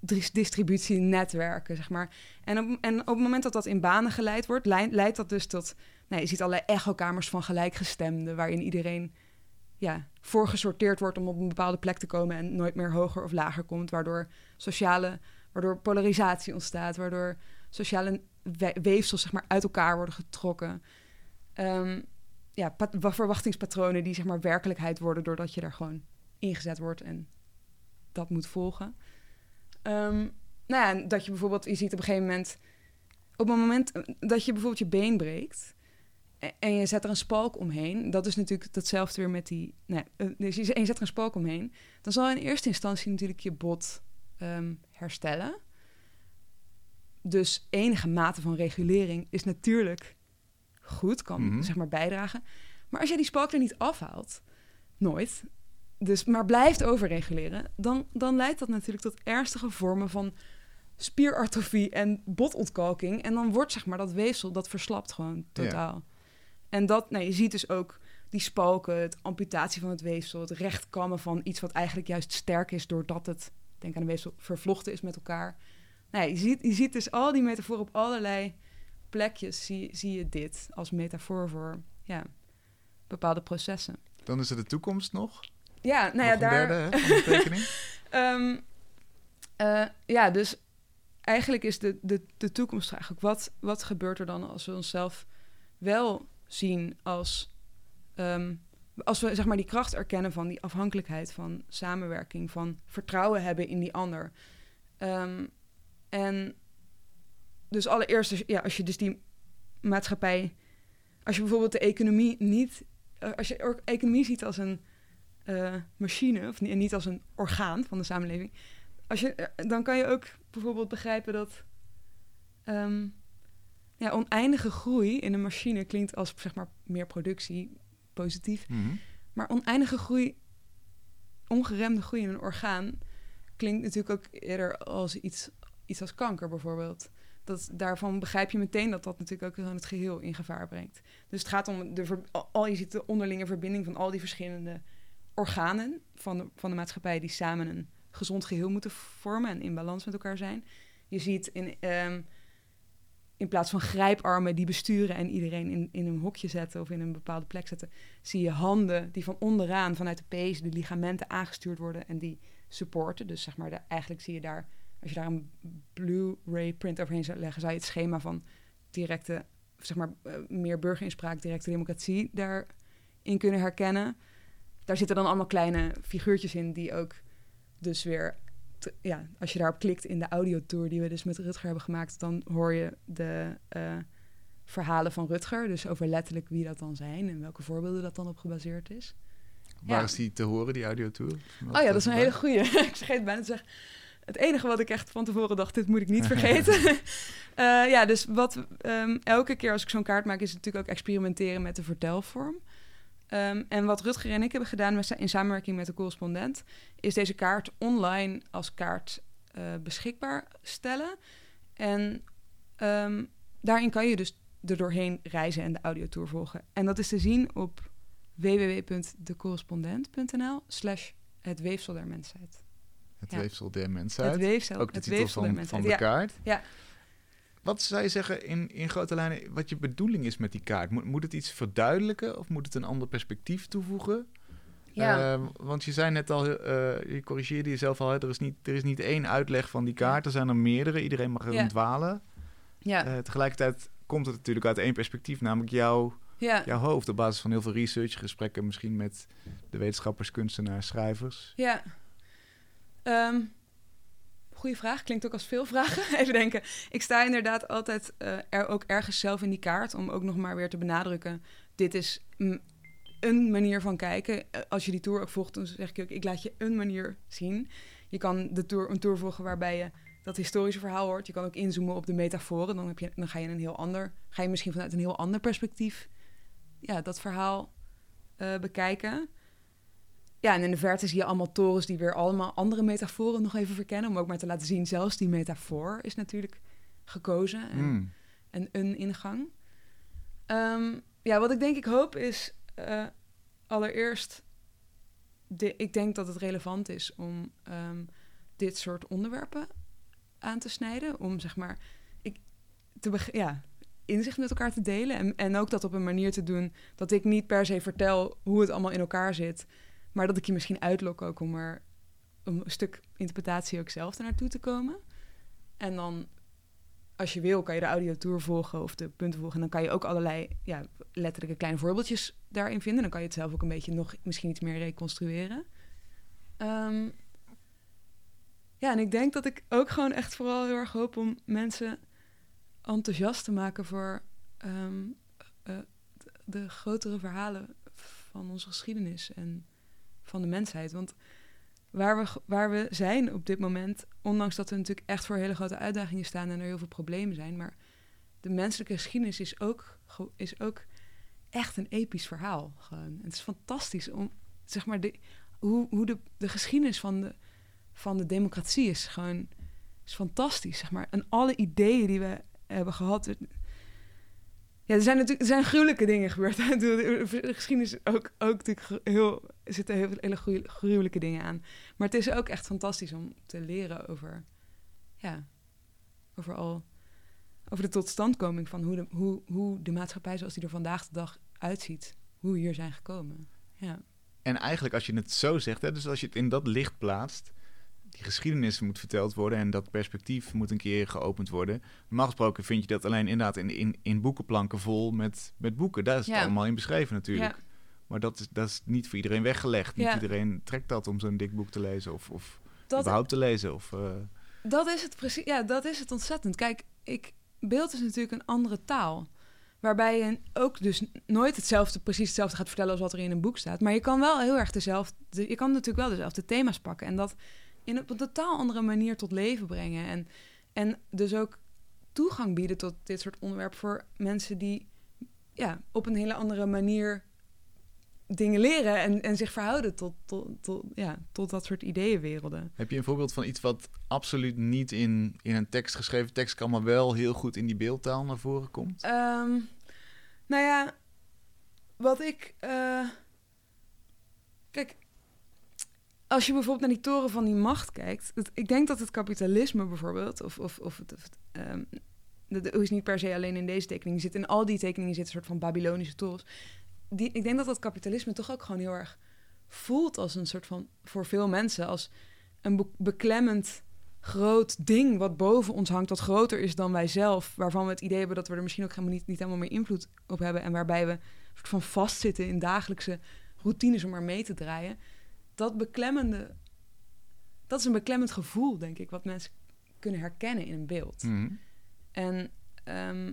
dis- distributienetwerken, zeg maar. En op, en op het moment dat dat in banen geleid wordt, leidt, dat dus tot... Nou, je ziet allerlei echokamers van gelijkgestemden... waarin iedereen ja, voorgesorteerd wordt om op een bepaalde plek te komen en nooit meer hoger of lager komt, waardoor sociale, waardoor polarisatie ontstaat, waardoor sociale we- weefsels zeg maar uit elkaar worden getrokken. Ehm, ja, pat- wa- verwachtingspatronen die zeg maar werkelijkheid worden doordat je daar gewoon ingezet wordt en dat moet volgen. Ehm, nou ja, dat je bijvoorbeeld, je ziet op een gegeven moment, op het moment dat je bijvoorbeeld je been breekt, E- en je zet er een spalk omheen. Dat is natuurlijk datzelfde weer met die. Nee, eh, dus je zet er een spalk omheen. Dan zal in eerste instantie natuurlijk je bot ehm, herstellen. Dus enige mate van regulering is natuurlijk goed, kan Mhm. zeg maar bijdragen. Maar als jij die spalk er niet afhaalt, nooit, dus maar blijft overreguleren, dan, dan leidt dat natuurlijk tot ernstige vormen van spierartrofie en botontkalking. En dan wordt zeg maar dat weefsel, dat verslapt gewoon totaal. En dat, nou, je ziet dus ook die spalken, het amputatie van het weefsel, het rechtkammen van iets wat eigenlijk juist sterk is doordat het, denk aan een weefsel, vervlochten is met elkaar. Nou, je, ziet, je ziet dus al die metaforen op allerlei plekjes, zie, zie je dit als metafoor voor ja, bepaalde processen. Dan is er de toekomst nog. Ja, nou ja, daar. derde tekening. Ehm, eh, ja, dus eigenlijk is de, de, de toekomst eigenlijk... Wat, wat gebeurt er dan als we onszelf wel zien als ehm, als we zeg maar die kracht erkennen van die afhankelijkheid van samenwerking, van vertrouwen hebben in die ander. Ehm, en dus allereerst, ja, als je dus die maatschappij, als je bijvoorbeeld de economie niet, eh, als je economie ziet als een eh, machine of en niet als een orgaan van de samenleving, als je, eh, dan kan je ook bijvoorbeeld begrijpen dat ehm, ja, oneindige groei in een machine klinkt als zeg maar meer productie, positief. Mhm. Maar oneindige groei, ongeremde groei in een orgaan, klinkt natuurlijk ook eerder als iets, iets als kanker bijvoorbeeld. Dat, daarvan begrijp je meteen dat dat natuurlijk ook het geheel in gevaar brengt. Dus het gaat om de, al je ziet de onderlinge verbinding van al die verschillende organen van de, van de maatschappij die samen een gezond geheel moeten vormen en in balans met elkaar zijn. Je ziet in, ehm, in plaats van grijparmen die besturen en iedereen in, in een hokje zetten of in een bepaalde plek zetten, zie je handen die van onderaan vanuit de pees de ligamenten aangestuurd worden en die supporten. Dus zeg maar, eigenlijk zie je daar, als je daar een Blu-ray print overheen zou leggen, zou je het schema van directe, zeg maar, eh, meer burgerinspraak, directe democratie daarin kunnen herkennen. Daar zitten dan allemaal kleine figuurtjes in die ook dus weer, te- ja, als je daarop klikt in de audiotour die we dus met Rutger hebben gemaakt, dan hoor je de eh, verhalen van Rutger, dus over letterlijk wie dat dan zijn en welke voorbeelden dat dan op gebaseerd is. Waar Ja. is die te horen, die audiotour? Oh ja, dat is een hele goeie. ik vergeet bijna te zeggen. Het enige wat ik echt van tevoren dacht, dit moet ik niet vergeten. Eh, ja, dus wat ehm, elke keer als ik zo'n kaart maak, is natuurlijk ook experimenteren met de vertelvorm. Ehm, en wat Rutger en ik hebben gedaan met, in samenwerking met de correspondent, is deze kaart online als kaart eh, beschikbaar stellen. En ehm, daarin kan je dus er doorheen reizen en de audiotour volgen. En dat is te zien op www.decorrespondent.nl slash het weefsel der mensheid. Het Ja. weefsel der Het mensheid. weefsel, Ook de het titel van, de ja. kaart. Ja. Wat zou je zeggen in, in grote lijnen wat je bedoeling is met die kaart? Moet, moet het iets verduidelijken of moet het een ander perspectief toevoegen? Ja. Eh, want je zei net al, eh, je corrigeerde jezelf al, hè, er, is niet, er is niet één uitleg van die kaart, er zijn er meerdere, iedereen mag erin Ja. dwalen. ja. Eh, tegelijkertijd komt het natuurlijk uit één perspectief, namelijk jouw, ja. jouw hoofd, op basis van heel veel research, gesprekken misschien met de wetenschappers, kunstenaars, schrijvers. Ja. Ehm goeie vraag. Klinkt ook als veel vragen. Even denken. Ik sta inderdaad altijd eh, er ook ergens zelf in die kaart... om ook nog maar weer te benadrukken... dit is een manier van kijken. Eh, Als je die tour ook volgt, dan zeg ik ook... ik laat je een manier zien. Je kan de tour, een tour volgen waarbij je dat historische verhaal hoort. Je kan ook inzoomen op de metaforen. Dan, heb je, dan ga je een heel ander... ga je misschien vanuit een heel ander perspectief... ja, dat verhaal eh, bekijken... Ja, en in de verte zie je allemaal torens die weer allemaal andere metaforen nog even verkennen. Om ook maar te laten zien, zelfs die metafoor is natuurlijk gekozen en, Hmm. en een ingang. Ehm, ja, wat ik denk ik hoop is eh, allereerst, de, ik denk dat het relevant is om ehm, dit soort onderwerpen aan te snijden. Om zeg maar, ik, te ja, inzicht met elkaar te delen. En, en ook dat op een manier te doen dat ik niet per se vertel hoe het allemaal in elkaar zit. Maar dat ik je misschien uitlok ook om er een stuk interpretatie ook zelf ernaartoe te komen. En dan, als je wil, kan je de audiotour volgen of de punten volgen. En dan kan je ook allerlei ja, letterlijke kleine voorbeeldjes daarin vinden. Dan kan je het zelf ook een beetje nog misschien iets meer reconstrueren. Ehm, ja, en ik denk dat ik ook gewoon echt vooral heel erg hoop om mensen enthousiast te maken voor ehm, eh, de grotere verhalen van onze geschiedenis en van de mensheid. Want waar we, waar we zijn op dit moment, ondanks dat we natuurlijk echt voor hele grote uitdagingen staan en er heel veel problemen zijn, maar de menselijke geschiedenis is ook, is ook echt een episch verhaal. Gewoon. Het is fantastisch om, zeg maar, de, hoe, hoe de, de geschiedenis van de, van de democratie is gewoon is fantastisch, zeg maar. En alle ideeën die we hebben gehad. Ja, er zijn natuurlijk er zijn gruwelijke dingen gebeurd. De de geschiedenis is ook, ook natuurlijk heel, er zitten heel veel hele gruw- gruwelijke dingen aan. Maar het is ook echt fantastisch om te leren over, ja, over al, over de totstandkoming van hoe de, hoe, hoe de maatschappij zoals die er vandaag de dag uitziet, hoe we hier zijn gekomen. Ja. En eigenlijk als je het zo zegt, hè, dus als je het in dat licht plaatst, die geschiedenis moet verteld worden en dat perspectief moet een keer geopend worden. Normaal gesproken vind je dat alleen inderdaad in, in, in boekenplanken vol met, met boeken. Daar is het Ja. allemaal in beschreven natuurlijk. Ja. Maar dat is, dat is niet voor iedereen weggelegd. Niet Ja. iedereen trekt dat om zo'n dik boek te lezen of, of Dat, überhaupt te lezen. Of, eh, dat is het precies. Ja, dat is het ontzettend. Kijk, ik, beeld is natuurlijk een andere taal. Waarbij je ook dus nooit hetzelfde, precies hetzelfde gaat vertellen als wat er in een boek staat. Maar je kan wel heel erg dezelfde. Je kan natuurlijk wel dezelfde thema's pakken. En dat in een, op een totaal andere manier tot leven brengen. En, en dus ook toegang bieden tot dit soort onderwerpen voor mensen die ja, op een hele andere manier dingen leren en, en zich verhouden tot, tot, tot, ja, tot dat soort ideeënwerelden. heb je een voorbeeld van iets wat absoluut niet in, in een tekst geschreven tekst kan, maar wel heel goed in die beeldtaal naar voren komt? Ehm, nou ja, wat ik. eh, kijk, als je bijvoorbeeld naar die toren van die macht kijkt. het- ik denk dat het kapitalisme bijvoorbeeld, of, of, of het. of het, ehm, dat is niet per se alleen in deze tekening. Zit in al die tekeningen zit een soort van Babylonische torens. Die, ik denk dat dat kapitalisme toch ook gewoon heel erg voelt als een soort van, voor veel mensen, als een be- beklemmend groot ding wat boven ons hangt, dat groter is dan wij zelf, waarvan we het idee hebben dat we er misschien ook helemaal niet, niet helemaal meer invloed op hebben en waarbij we een soort van vastzitten in dagelijkse routines om maar mee te draaien. Dat beklemmende, dat is een beklemmend gevoel, denk ik, wat mensen kunnen herkennen in een beeld. Mhm. En ehm,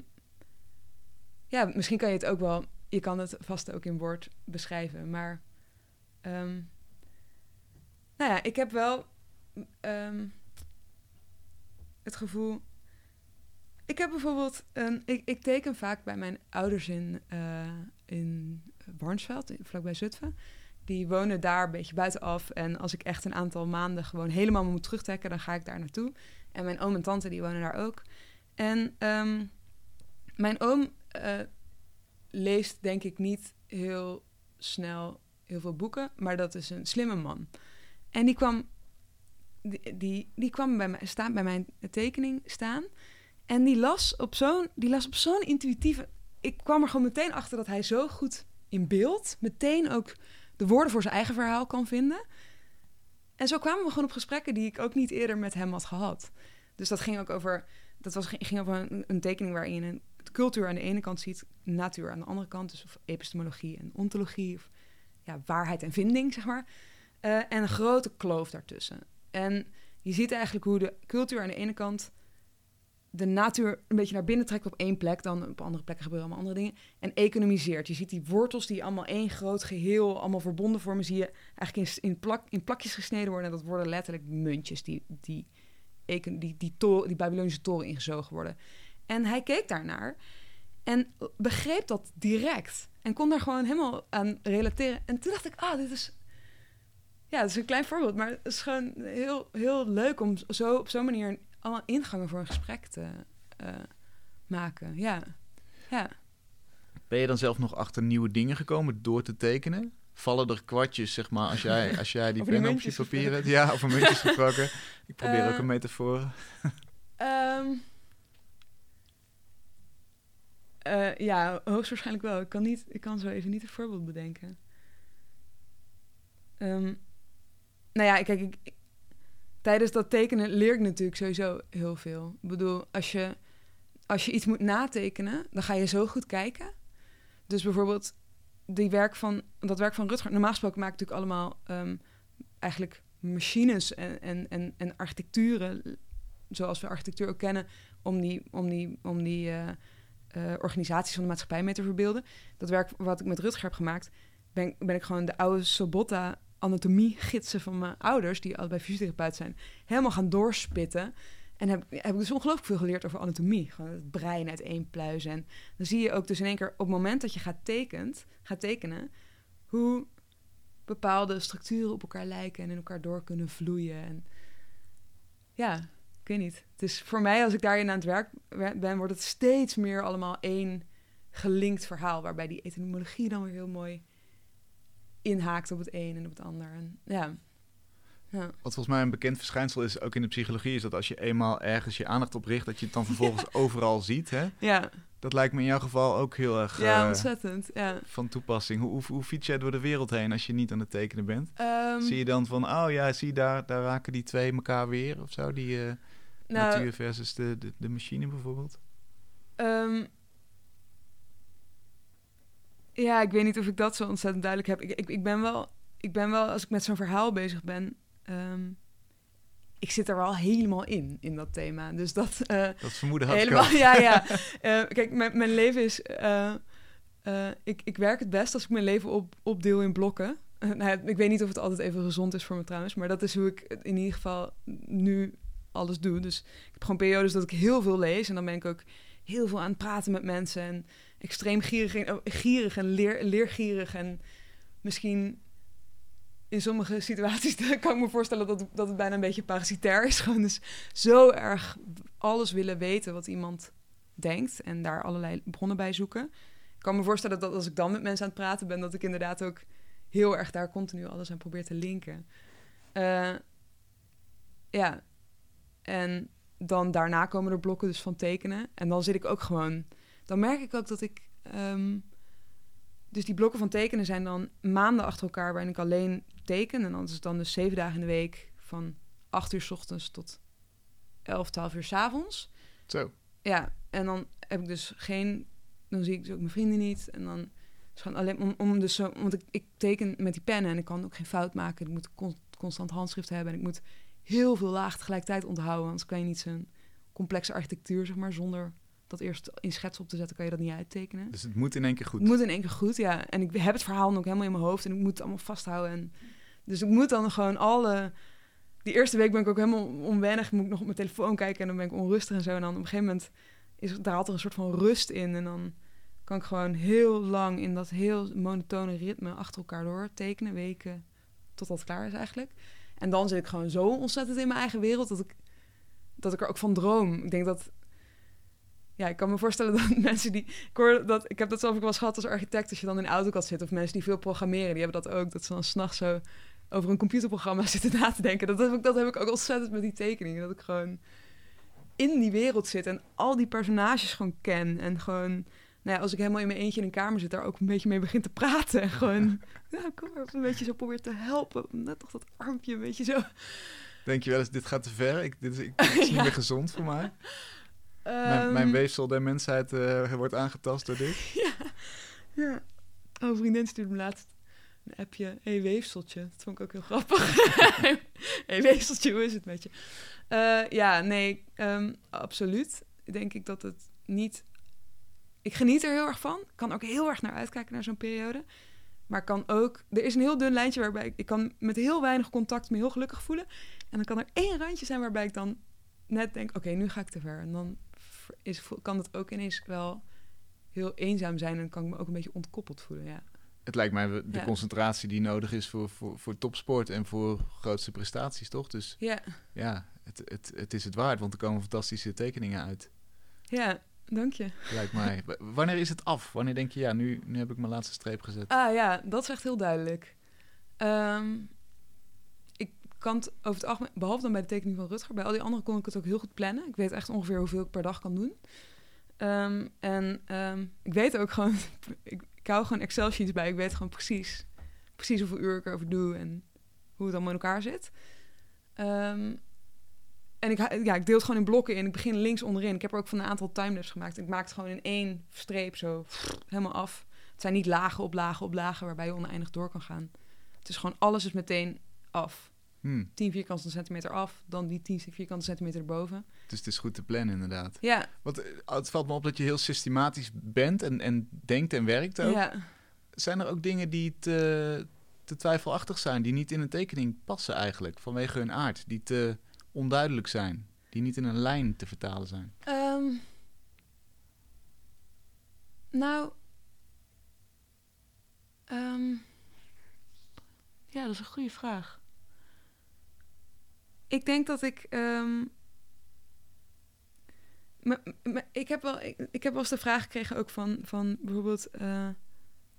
ja, misschien kan je het ook wel, je kan het vast ook in woord beschrijven, maar ehm, nou ja, ik heb wel ehm, het gevoel. Ik heb bijvoorbeeld een, ik, ik teken vaak bij mijn ouders in, eh in Warnsveld, in- vlakbij Zutphen. Die wonen daar een beetje buitenaf. En als ik echt een aantal maanden gewoon helemaal moet terugtrekken, dan ga ik daar naartoe. En mijn oom en tante die wonen daar ook. En ehm, mijn oom eh, leest denk ik niet heel snel heel veel boeken, maar dat is een slimme man. En die kwam, die, die, kwam bij, mij, staan, bij mijn tekening staan. En die las op zo'n die las op zo'n intuïtieve. Ik kwam er gewoon meteen achter dat hij zo goed in beeld, meteen ook de woorden voor zijn eigen verhaal kan vinden. En zo kwamen we gewoon op gesprekken die ik ook niet eerder met hem had gehad. Dus dat ging ook over dat was, ging over een, tekening waarin een cultuur aan de ene kant ziet, natuur aan de andere kant, dus of epistemologie en ontologie, of ja, waarheid en vinding, zeg maar. Eh, en een grote kloof daartussen. En je ziet eigenlijk hoe de cultuur aan de ene kant de natuur een beetje naar binnen trekt op één plek, dan op andere plekken gebeuren allemaal andere dingen, en economiseert. Je ziet die wortels die allemaal één groot geheel, allemaal verbonden vormen, zie je eigenlijk in, in, plak, in plakjes gesneden worden. En dat worden letterlijk muntjes die, die die, die, die Babylonische toren ingezogen worden. En hij keek daarnaar en begreep dat direct. En kon daar gewoon helemaal aan relateren. En toen dacht ik, ah, dit is... Ja, dat is een klein voorbeeld, maar het is gewoon heel, heel leuk om zo, op zo'n manier allemaal ingangen voor een gesprek te eh, maken. Ja, ja. Ben je dan zelf nog achter nieuwe dingen gekomen door te tekenen? Vallen er kwartjes, zeg maar, als jij, als jij die pen op je papier hebt? Ja, over muntjes gesproken. Ik probeer ook Eh, een metafoor. Ehm, eh, ja, hoogstwaarschijnlijk wel. Ik kan, niet, ik kan zo even niet een voorbeeld bedenken. Ehm, nou ja, kijk, ik, ik- tijdens dat tekenen leer ik natuurlijk sowieso heel veel. Ik bedoel, als je, als je iets moet natekenen, dan ga je zo goed kijken. Dus bijvoorbeeld die werk van, dat werk van Rutger. Normaal gesproken maak ik natuurlijk allemaal ehm, eigenlijk machines en, en, en, en architecturen, zoals we architectuur ook kennen, om die, om die, om die eh, eh, organisaties van de maatschappij mee te verbeelden. Dat werk wat ik met Rutger heb gemaakt, ben, ben ik gewoon de oude Sobotta anatomie-gidsen van mijn ouders, die allebei fysiotherapeut zijn, helemaal gaan doorspitten. En heb, heb ik dus ongelooflijk veel geleerd over anatomie. Gewoon het brein uiteenpluizen. En dan zie je ook dus in één keer op het moment dat je gaat, gaat tekenen, hoe bepaalde structuren op elkaar lijken en in elkaar door kunnen vloeien. En ja, ik weet niet. Is voor mij, als ik daarin aan het werk wer- ben, wordt het steeds meer allemaal één gelinkt verhaal. Waarbij die etymologie dan weer heel mooi inhaakt op het een en op het ander. En ja, ja. Wat volgens mij een bekend verschijnsel is, ook in de psychologie, is dat als je eenmaal ergens je aandacht op richt, dat je het dan vervolgens overal ziet. Hè? ja, Dat lijkt me in jouw geval ook heel erg ja eh, ontzettend. Ja. van toepassing. Hoe, hoe, hoe fiets jij door de wereld heen als je niet aan het tekenen bent? Ehm, zie je dan van, oh ja, zie daar, daar raken die twee elkaar weer of zo? Die eh, nou, natuur versus de, de, de machine bijvoorbeeld? Ehm, Ja, ik weet niet of ik dat zo ontzettend duidelijk heb. Ik, ik, ik ben wel, ik ben wel, als ik met zo'n verhaal bezig ben, ehm, ik zit er wel helemaal in, in dat thema. Dus dat. eh, Dat vermoeden had ik helemaal, al. ja, ja. Eh, kijk, mijn, mijn leven is. eh, ik, ik werk het best als ik mijn leven op, opdeel in blokken. Nou ik weet niet of het altijd even gezond is voor me trouwens, maar dat is hoe ik in ieder geval nu alles doe. Dus ik heb gewoon periodes dat ik heel veel lees en dan ben ik ook heel veel aan het praten met mensen en extreem gierig en, oh, gierig en leer, leergierig en misschien in sommige situaties kan ik me voorstellen dat, dat het bijna een beetje parasitair is. Gewoon dus zo erg alles willen weten wat iemand denkt en daar allerlei bronnen bij zoeken. Ik kan me voorstellen dat als ik dan met mensen aan het praten ben, dat ik inderdaad ook heel erg daar continu alles aan probeer te linken. Eh, ja, en dan daarna komen er blokken dus van tekenen. En dan zit ik ook gewoon... Dan merk ik ook dat ik... ehm, dus die blokken van tekenen zijn dan maanden achter elkaar... waarin ik alleen teken. En dan is het dan dus zeven dagen in de week... van acht uur s ochtends tot elf, twaalf uur s avonds. Zo. Ja, en dan heb ik dus geen... Dan zie ik dus ook mijn vrienden niet. En dan is gewoon alleen om, om dus zo... Want ik, ik teken met die pennen en ik kan ook geen fout maken. Ik moet con- constant handschrift hebben. En ik moet heel veel laag tegelijkertijd onthouden. Anders kan je niet zo'n complexe architectuur, zeg maar... zonder dat eerst in schets op te zetten, kan je dat niet uittekenen. Dus het moet in één keer goed. Het moet in één keer goed, ja. En ik heb het verhaal ook helemaal in mijn hoofd en ik moet het allemaal vasthouden. En dus ik moet dan gewoon alle... Die eerste week ben ik ook helemaal onwennig. Moet ik nog op mijn telefoon kijken en dan ben ik onrustig en zo. En dan op een gegeven moment is daar altijd een soort van rust in. En dan kan ik gewoon heel lang in dat heel monotone ritme achter elkaar door tekenen, weken, totdat het klaar is eigenlijk. En dan zit ik gewoon zo ontzettend in mijn eigen wereld dat ik, dat ik er ook van droom. Ik denk dat ja, ik kan me voorstellen dat mensen die. Ik, hoor dat, ik heb dat zelf ook wel eens gehad als architect. Als je dan in de AutoCAD zit. Of mensen die veel programmeren. Die hebben dat ook. Dat ze dan s'nachts zo over een computerprogramma zitten na te denken. Dat heb, ik, dat heb ik ook ontzettend met die tekeningen. Dat ik gewoon in die wereld zit. En al die personages gewoon ken. En gewoon. Nou ja, als ik helemaal in mijn eentje in een kamer zit, daar ook een beetje mee begin te praten. En gewoon, ja, kom maar, een beetje zo probeer te helpen. Net toch dat armpje een beetje zo. Denk je wel eens, dit gaat te ver? Ik, dit is, ik, dit is niet meer gezond voor mij. Mijn, mijn Ehm, weefsel der mensheid eh, wordt aangetast door dit. Ja. ja. Oh, een vriendin stuurde me laatst een appje. hey, weefseltje. Dat vond ik ook heel grappig. hey, weefseltje, hoe is het met je? Eh, ja, nee, ehm, absoluut. Denk ik dat het niet... Ik geniet er heel erg van. Ik kan ook heel erg naar uitkijken naar zo'n periode. Maar kan ook... Er is een heel dun lijntje waarbij ik... Ik kan met heel weinig contact me heel gelukkig voelen. En dan kan er één randje zijn waarbij ik dan net denk... Oké, nu ga ik te ver. En dan is, kan het ook ineens wel heel eenzaam zijn en kan ik me ook een beetje ontkoppeld voelen. Ja, Het lijkt mij de Ja. concentratie die nodig is voor, voor, voor topsport en voor grootste prestaties, toch? Dus ja, ja, het, het, het is het waard, want er komen fantastische tekeningen uit. ja dank je. Lijkt mij. Wanneer is het af? Wanneer denk je, ja, nu, nu heb ik mijn laatste streep gezet? Ah ja, dat is echt heel duidelijk. Ehm, ik kan het over het algemeen, behalve dan bij de tekening van Rutger, bij al die andere kon ik het ook heel goed plannen. Ik weet echt ongeveer hoeveel ik per dag kan doen. Ehm, en ehm, ik weet ook gewoon, ik, ik hou gewoon Excel-sheets bij. Ik weet gewoon precies, precies hoeveel uur ik erover doe en hoe het allemaal in elkaar zit. En ik, ja, ik deel het gewoon in blokken in. Ik begin links onderin. Ik heb er ook van een aantal timelapses gemaakt. Ik maak het gewoon in één streep zo helemaal af. Het zijn niet lagen op lagen op lagen waarbij je oneindig door kan gaan. Het is gewoon alles is meteen af. Hm, 10 vierkante centimeter af, dan die 10 vierkante centimeter erboven. dus het is goed te plannen, inderdaad. Ja, Want eh, het valt me op dat je heel systematisch bent en, en denkt en werkt ook. ja. Zijn er ook dingen die te, te twijfelachtig zijn, die niet in een tekening passen eigenlijk, vanwege hun aard, die te onduidelijk zijn, die niet in een lijn te vertalen zijn? Ehm, nou, ehm, ja, dat is een goede vraag. Ik denk dat ik. ehm, ik, heb wel, ik, heb wel eens de vraag gekregen ook van, van bijvoorbeeld eh,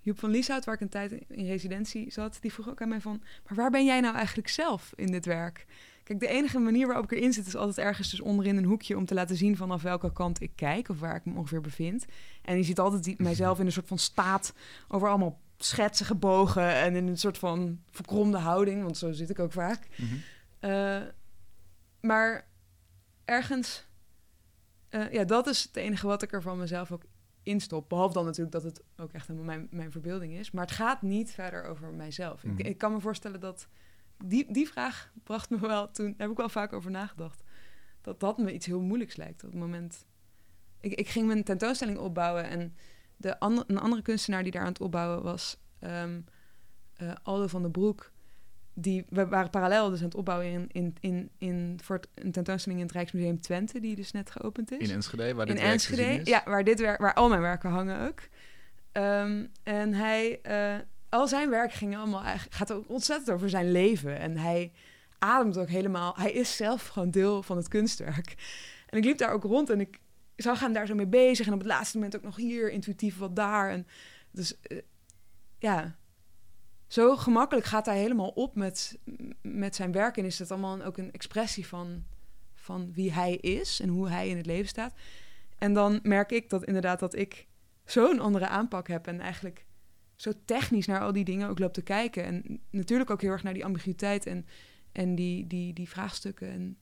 Joep van Lieshout, waar ik een tijd in, in residentie zat. Die vroeg ook aan mij van, maar waar ben jij nou eigenlijk zelf in dit werk? Kijk, de enige manier waarop ik erin zit is altijd ergens dus onderin een hoekje om te laten zien vanaf welke kant ik kijk of waar ik me ongeveer bevind. En je ziet altijd die, mijzelf in een soort van staat over allemaal schetsen gebogen en in een soort van verkromde houding, want zo zit ik ook vaak. Mhm. Eh, maar ergens, eh, ja, dat is het enige wat ik er van mezelf ook instop. Behalve dan natuurlijk dat het ook echt helemaal mijn, mijn verbeelding is. Maar het gaat niet verder over mijzelf. Mhm. Ik, ik kan me voorstellen dat... Die, die vraag bracht me wel toen... Daar heb ik wel vaak over nagedacht. Dat dat me iets heel moeilijks lijkt. Op het moment... Ik, ik ging mijn tentoonstelling opbouwen... en de ander, een andere kunstenaar die daar aan het opbouwen was... ehm, eh, Aldo van den Broek... Die, we waren parallel dus aan het opbouwen in, in, in, in, voor een tentoonstelling in het Rijksmuseum Twente... die dus net geopend is In Enschede, waar dit in werk Enschede. is. Ja, waar, dit werk, waar al mijn werken hangen ook. Ehm, en hij, eh, al zijn werk ging allemaal, gaat ook ontzettend over zijn leven. En hij ademt ook helemaal, hij is zelf gewoon deel van het kunstwerk. En ik liep daar ook rond en ik zag hem daar zo mee bezig. En op het laatste moment ook nog hier, intuïtief wat daar. En dus eh, ja, zo gemakkelijk gaat hij helemaal op met, met zijn werk. En is het allemaal ook een expressie van, van wie hij is en hoe hij in het leven staat. En dan merk ik dat inderdaad dat ik zo'n andere aanpak heb en eigenlijk zo technisch naar al die dingen ook loop te kijken. En natuurlijk ook heel erg naar die ambiguïteit en, en die, die, die vraagstukken en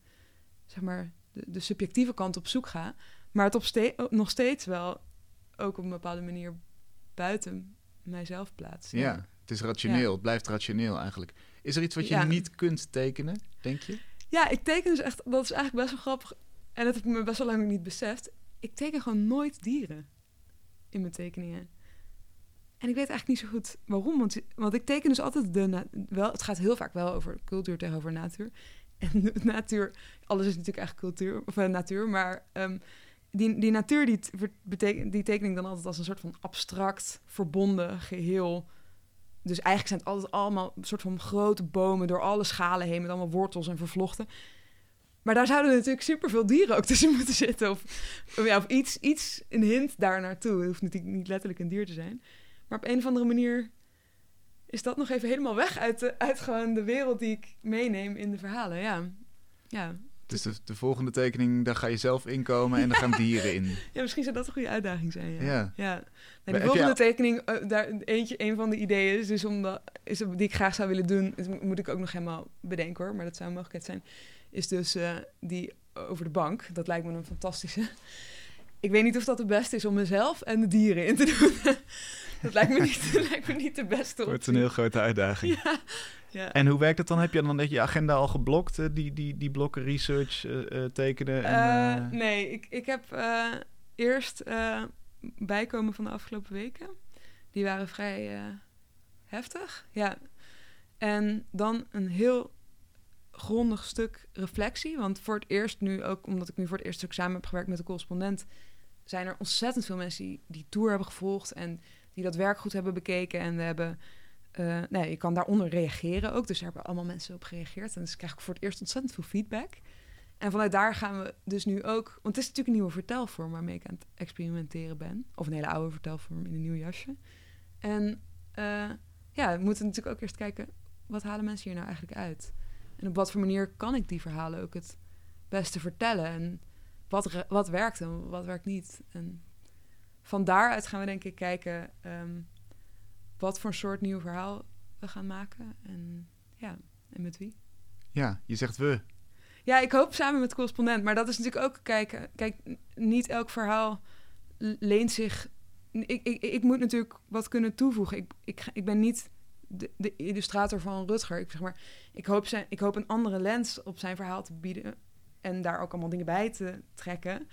zeg maar de, de subjectieve kant op zoek ga. Maar het op ste- nog steeds wel ook op een bepaalde manier buiten mijzelf plaats. Ja, het is rationeel. Het blijft rationeel eigenlijk. Is er iets wat je Ja. niet kunt tekenen, denk je? Ja, ik teken dus echt, dat is eigenlijk best wel grappig. En dat heb ik me best wel lang niet beseft. Ik teken gewoon nooit dieren in mijn tekeningen. En ik weet eigenlijk niet zo goed waarom. Want, want ik teken dus altijd de wel. Het gaat heel vaak wel over cultuur tegenover natuur. En natuur, alles is natuurlijk eigenlijk cultuur of eh, natuur, maar ehm, die, die natuur die, die teken ik dan altijd als een soort van abstract, verbonden geheel. Dus eigenlijk zijn het altijd allemaal een soort van grote bomen door alle schalen heen met allemaal wortels en vervlochten. Maar daar zouden natuurlijk superveel dieren ook tussen moeten zitten. Of, of, ja, of iets, iets, een hint daar naartoe. Het hoeft natuurlijk niet letterlijk een dier te zijn. Maar op een of andere manier is dat nog even helemaal weg uit, de, uit gewoon de wereld die ik meeneem in de verhalen. Ja, ja. Dus de, de volgende tekening, daar ga je zelf inkomen en dan gaan dieren in. ja misschien zou dat een goede uitdaging zijn. Ja. Ja. de volgende tekening, eh, daar, eentje, een van de ideeën is dus om is, die ik graag zou willen doen. Het mo- moet ik ook nog helemaal bedenken hoor, maar dat zou een mogelijkheid zijn. Is dus eh, die over de bank. Dat lijkt me een fantastische. Ik weet niet of dat de beste is om mezelf en de dieren in te doen. dat lijkt me niet, dat lijkt me niet de beste Het wordt optie. een heel grote uitdaging. Ja, ja. En hoe werkt het dan? Heb je dan net je agenda al geblokt, eh, die, die, die blokken research eh, eh, tekenen? En, nee, ik, ik heb eerst bijkomen van de afgelopen weken. Die waren vrij heftig. Ja. En dan een heel grondig stuk reflectie. Want voor het eerst nu ook, omdat ik nu voor het eerst samen heb gewerkt met de correspondent, zijn er ontzettend veel mensen die die tour hebben gevolgd en die dat werk goed hebben bekeken. En we hebben, eh nee, je kan daaronder reageren ook. Dus daar hebben allemaal mensen op gereageerd. En dus krijg ik voor het eerst ontzettend veel feedback. En vanuit daar gaan we dus nu ook... Want het is natuurlijk een nieuwe vertelvorm waarmee ik aan het experimenteren ben. Of een hele oude vertelvorm in een nieuw jasje. En eh, ja, we moeten natuurlijk ook eerst kijken... wat halen mensen hier nou eigenlijk uit? En op wat voor manier kan ik die verhalen ook het beste vertellen? En wat, wat werkt en wat werkt niet? En van daaruit gaan we denk ik kijken... ehm, wat voor soort nieuw verhaal we gaan maken. En ja, en met wie. ja, je zegt we. Ja, ik hoop samen met correspondent. Maar dat is natuurlijk ook kijken. Kijk, n- niet elk verhaal leent zich. Ik, ik, ik moet natuurlijk wat kunnen toevoegen. Ik, ik, ik ben niet de, de illustrator van Rutger. Ik, zeg maar, ik, hoop zijn, ik hoop een andere lens op zijn verhaal te bieden. En daar ook allemaal dingen bij te trekken.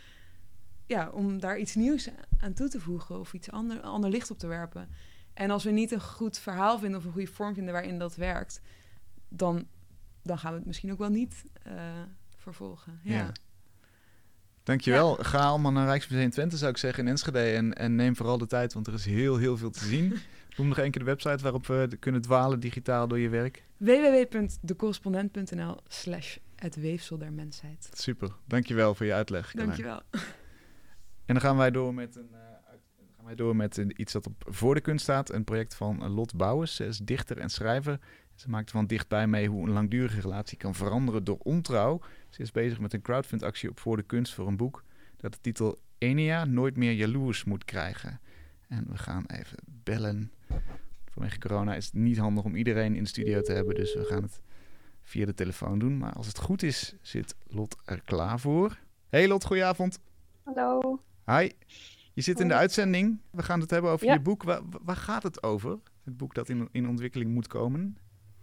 Ja, om daar iets nieuws aan toe te voegen. Of iets ander, ander licht op te werpen. En als we niet een goed verhaal vinden of een goede vorm vinden waarin dat werkt, dan, dan gaan we het misschien ook wel niet eh, vervolgen. Ja. Ja. Dankjewel. Ga allemaal naar Rijksmuseum Twente, zou ik zeggen, in Enschede. En, en neem vooral de tijd, want er is heel, heel veel te zien. Noem nog één keer de website waarop we kunnen dwalen digitaal door je werk. www.decorrespondent.nl slash het weefsel der mensheid. Super. Dankjewel voor je uitleg. Carlijn. Dankjewel. En dan gaan wij door met, een, eh, gaan wij door met iets dat op voor de kunst staat. Een project van Lot Bouwers. Ze is dichter en schrijver. Ze maakt van dichtbij mee hoe een langdurige relatie kan veranderen door ontrouw. Ze is bezig met een crowdfundactie op voor de kunst voor een boek dat de titel Enia nooit meer jaloers moet krijgen. En we gaan even bellen. Vanwege corona is het niet handig om iedereen in de studio te hebben, dus we gaan het via de telefoon doen. Maar als het goed is, zit Lot er klaar voor. Hey Lot, goedenavond. Hallo. Hi. Je zit in de uitzending. We gaan het hebben over Ja. je boek. Waar, waar gaat het over? Het boek dat in, in ontwikkeling moet komen.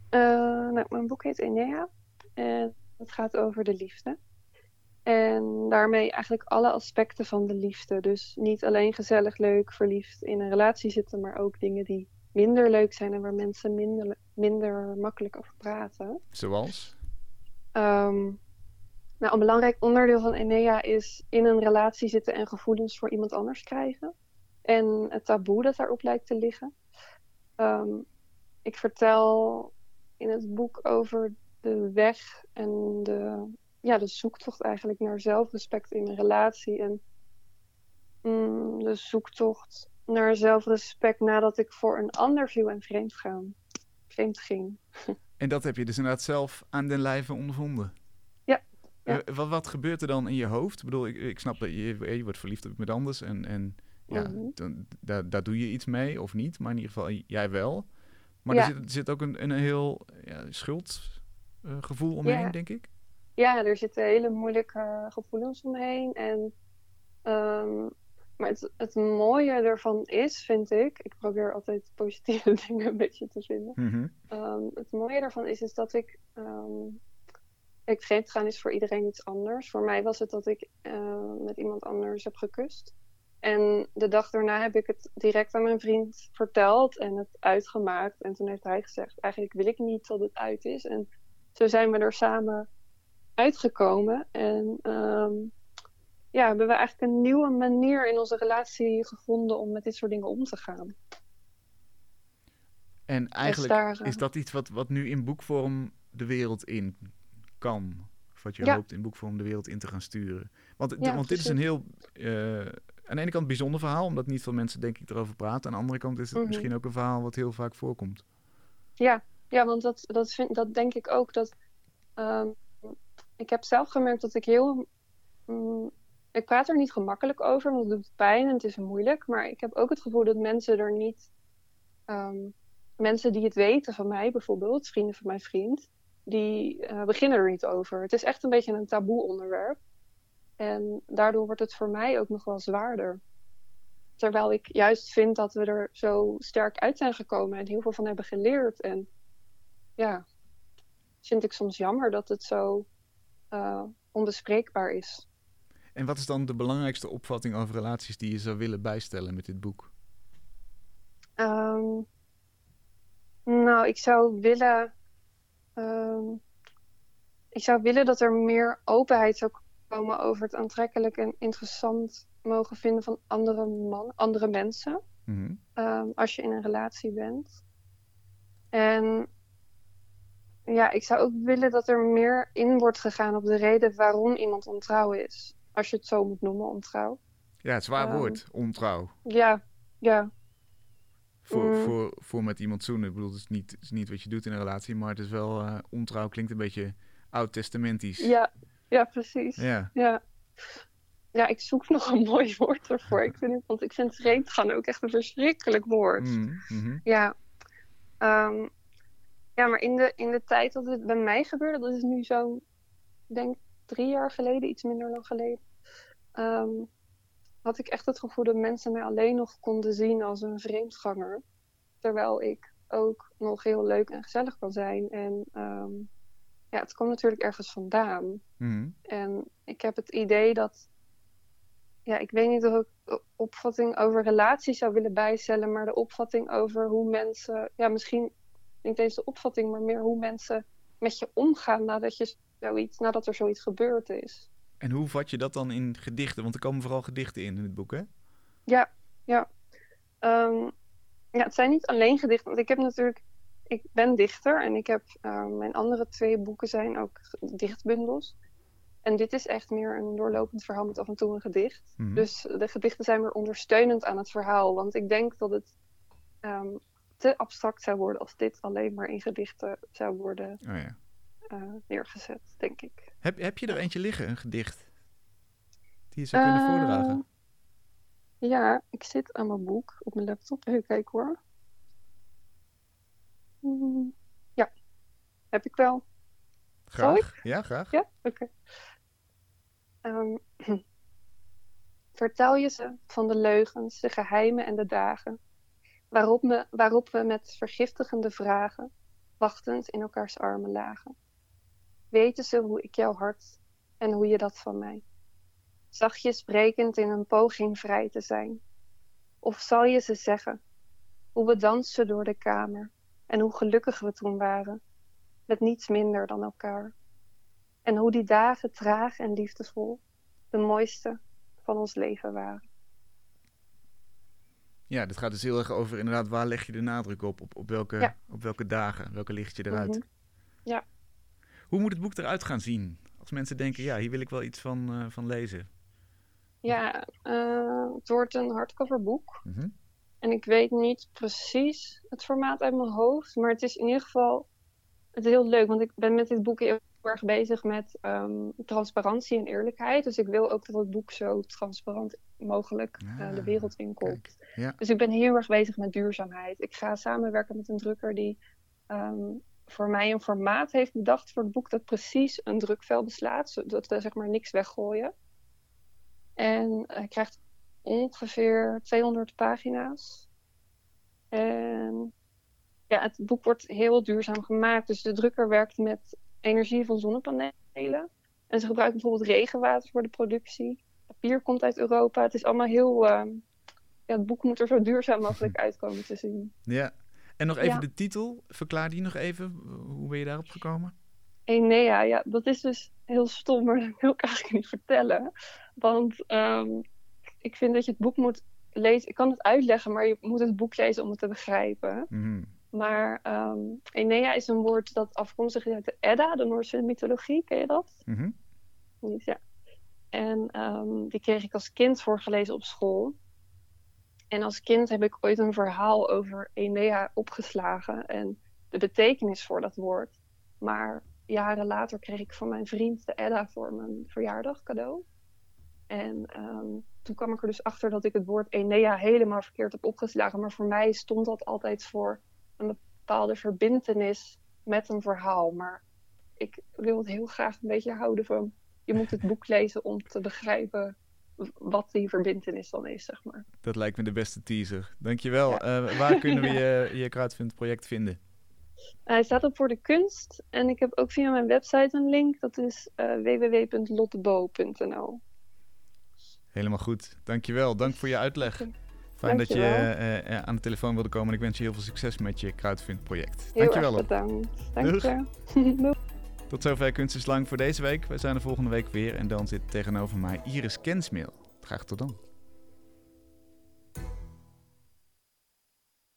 Eh, nou, mijn boek heet Enea en het gaat over de liefde. En daarmee eigenlijk alle aspecten van de liefde. Dus niet alleen gezellig, leuk, verliefd in een relatie zitten, maar ook dingen die minder leuk zijn en waar mensen minder, minder makkelijk over praten. Zoals? Ehm, nou, een belangrijk onderdeel van Enea is in een relatie zitten en gevoelens voor iemand anders krijgen. En het taboe dat daarop lijkt te liggen. Ehm, ik vertel in het boek over de weg en de, ja, de zoektocht eigenlijk naar zelfrespect in een relatie. En mm, de zoektocht naar zelfrespect nadat ik voor een ander viel en vreemd, gaan, vreemd ging. En dat heb je dus inderdaad zelf aan den lijve ondervonden. Ja. Eh, wat, wat gebeurt er dan in je hoofd? Ik bedoel, ik, ik snap dat je, je wordt verliefd op iemand anders en, en ja, Mhm. dan, daar, daar doe je iets mee of niet, maar in ieder geval jij wel. Maar Ja. er, zit, er zit ook een, een heel ja, schuldgevoel omheen, Ja. denk ik. Ja, er zitten hele moeilijke gevoelens omheen. En, ehm, maar het, het mooie ervan is, vind ik, ik probeer altijd positieve dingen een beetje te vinden. Mhm. Ehm, het mooie ervan is, is dat ik. ehm ik vreemd gaan is voor iedereen iets anders. Voor mij was het dat ik eh, met iemand anders heb gekust. En de dag daarna heb ik het direct aan mijn vriend verteld en het uitgemaakt. En toen heeft hij gezegd: Eigenlijk wil ik niet dat het uit is. En zo zijn we er samen uitgekomen. En ehm, ja, hebben we eigenlijk een nieuwe manier in onze relatie gevonden om met dit soort dingen om te gaan. En eigenlijk daar, eh, is dat iets wat, wat nu in boekvorm de wereld in kan. Of wat je Ja. hoopt in boekvorm de wereld in te gaan sturen. Want, Ja, want dit is een heel, eh, aan de ene kant bijzonder verhaal, omdat niet veel mensen denk ik erover praten. Aan de andere kant is het Mhm. misschien ook een verhaal wat heel vaak voorkomt. Ja, ja want dat, dat, vind, dat denk ik ook. Dat, ehm, ik heb zelf gemerkt dat ik heel. mm, ik praat er niet gemakkelijk over, want het doet pijn en het is moeilijk. Maar ik heb ook het gevoel dat mensen er niet. ehm, mensen die het weten van mij, bijvoorbeeld, vrienden van mijn vriend, die eh, beginnen er niet over. Het is echt een beetje een taboe onderwerp. En daardoor wordt het voor mij ook nog wel zwaarder. Terwijl ik juist vind dat we er zo sterk uit zijn gekomen en heel veel van hebben geleerd. En ja, vind ik soms jammer dat het zo eh, onbespreekbaar is. En wat is dan de belangrijkste opvatting over relaties die je zou willen bijstellen met dit boek? Ehm, nou, ik zou willen. Ehm, ik zou willen dat er meer openheid zou komen over het aantrekkelijk en interessant mogen vinden van andere, man, andere mensen. Mhm. ehm, als je in een relatie bent. En ja, ik zou ook willen dat er meer in wordt gegaan op de reden waarom iemand ontrouw is. Als je het zo moet noemen, ontrouw. Ja, het zwaar Ehm. woord, ontrouw. Ja, ja, Voor, Mm. voor, voor met iemand zoenen. Ik bedoel, het is niet, het is niet wat je doet in een relatie, maar het is wel eh, ontrouw. Klinkt een beetje oud-testamentisch. ja, ja, precies. Ja. Ja. ja, ik zoek nog een mooi woord ervoor. Ik vind het, want ik vind vreemd gaan ook echt een verschrikkelijk woord. Mhm, mhm. Ja. Ehm, ja, maar in de, in de tijd dat het bij mij gebeurde, dat is nu zo'n, ik denk drie jaar geleden, iets minder lang geleden, ehm, had ik echt het gevoel dat mensen mij alleen nog konden zien als een vreemdganger. Terwijl ik ook nog heel leuk en gezellig kan zijn. En ehm, ja, het komt natuurlijk ergens vandaan. Mhm. En ik heb het idee dat. Ja, ik weet niet of ik de opvatting over relaties zou willen bijstellen, maar de opvatting over hoe mensen. Ja, misschien niet eens de opvatting, maar meer hoe mensen met je omgaan nadat, je zoiets, nadat er zoiets gebeurd is. En hoe vat je dat dan in gedichten? Want er komen vooral gedichten in in het boek, hè? Ja, ja. Ehm, ja, het zijn niet alleen gedichten, want ik heb natuurlijk. Ik ben dichter en ik heb. eh, mijn andere twee boeken zijn ook dichtbundels. En dit is echt meer een doorlopend verhaal met af en toe een gedicht. Mhm. Dus de gedichten zijn meer ondersteunend aan het verhaal. Want ik denk dat het ehm, te abstract zou worden als dit alleen maar in gedichten zou worden Oh, ja. Eh, neergezet, denk ik. heb, heb je er eentje liggen, een gedicht? Die je zou kunnen Eh, voordragen? Ja, ik zit aan mijn boek op mijn laptop. Even kijken hoor. Hmm, Ja, heb ik wel. Graag. Ja, graag. Ja, oké. Ehm, vertel je ze van de leugens, de geheimen en de dagen, waarop, me, waarop we met vergiftigende vragen, wachtend in elkaars armen lagen. Weten ze hoe ik jouw hart en hoe je dat van mij? Zachtjes sprekend in een poging vrij te zijn. Of zal je ze zeggen, hoe we dansten door de kamer en hoe gelukkig we toen waren, met niets minder dan elkaar. En hoe die dagen traag en liefdevol de mooiste van ons leven waren. Ja, dit gaat dus heel erg over inderdaad, waar leg je de nadruk op? Op, op, welke, Ja. op welke dagen? Welke licht je eruit? Mhm. Ja. Hoe moet het boek eruit gaan zien? Als mensen denken, ja, hier wil ik wel iets van, eh, van lezen. Ja, eh, het wordt een hardcover boek. Mhm. En ik weet niet precies het formaat uit mijn hoofd. Maar het is in ieder geval het is heel leuk. Want ik ben met dit boek heel erg bezig met ehm, transparantie en eerlijkheid. Dus ik wil ook dat het boek zo transparant mogelijk eh, de Ah, wereld inkomt. ja. Dus ik ben heel erg bezig met duurzaamheid. Ik ga samenwerken met een drukker die ehm, voor mij een formaat heeft bedacht voor het boek dat precies een drukvel beslaat. Zodat we zeg maar niks weggooien. En hij krijgt ongeveer 200 pagina's. En ja, het boek wordt heel duurzaam gemaakt. Dus de drukker werkt met energie van zonnepanelen. En ze gebruiken bijvoorbeeld regenwater voor de productie. Papier komt uit Europa. Het is allemaal heel. ehm, ja, het boek moet er zo duurzaam mogelijk uitkomen te zien. ja. En nog even Ja. de titel. Verklaar die nog even. Hoe ben je daarop gekomen? Enea, ja, dat is dus heel stom, maar dat wil ik eigenlijk niet vertellen. Want ehm, ik vind dat je het boek moet lezen. Ik kan het uitleggen, maar je moet het boek lezen om het te begrijpen. Mhm. Maar ehm, Enea is een woord dat afkomstig is uit de Edda, de Noorse mythologie. Ken je dat? Mhm. Niet, ja. En ehm, die kreeg ik als kind voorgelezen op school. En als kind heb ik ooit een verhaal over Enea opgeslagen en de betekenis voor dat woord. Maar jaren later kreeg ik van mijn vriend de Edda voor mijn verjaardag cadeau. En ehm, toen kwam ik er dus achter dat ik het woord Enea helemaal verkeerd heb opgeslagen. Maar voor mij stond dat altijd voor een bepaalde verbintenis met een verhaal. Maar ik wil het heel graag een beetje houden van je moet het boek lezen om te begrijpen wat die verbintenis dan is, zeg maar. Dat lijkt me de beste teaser. Dankjewel. Ja. Eh, waar kunnen we je, je crowdfund project vinden? Hij staat op voor de kunst en ik heb ook via mijn website een link. Dat is eh www.lottebo.nl. Helemaal goed. Dankjewel. Dank voor je uitleg. Fijn dat je eh, eh, aan de telefoon wilde komen en ik wens je heel veel succes met je crowdfund project. Heel Dankjewel. erg Rob. bedankt. Dank je. Tot zover Kunst Lang voor deze week. Wij zijn er volgende week weer en dan zit tegenover mij Iris Kensmeel. Graag tot dan.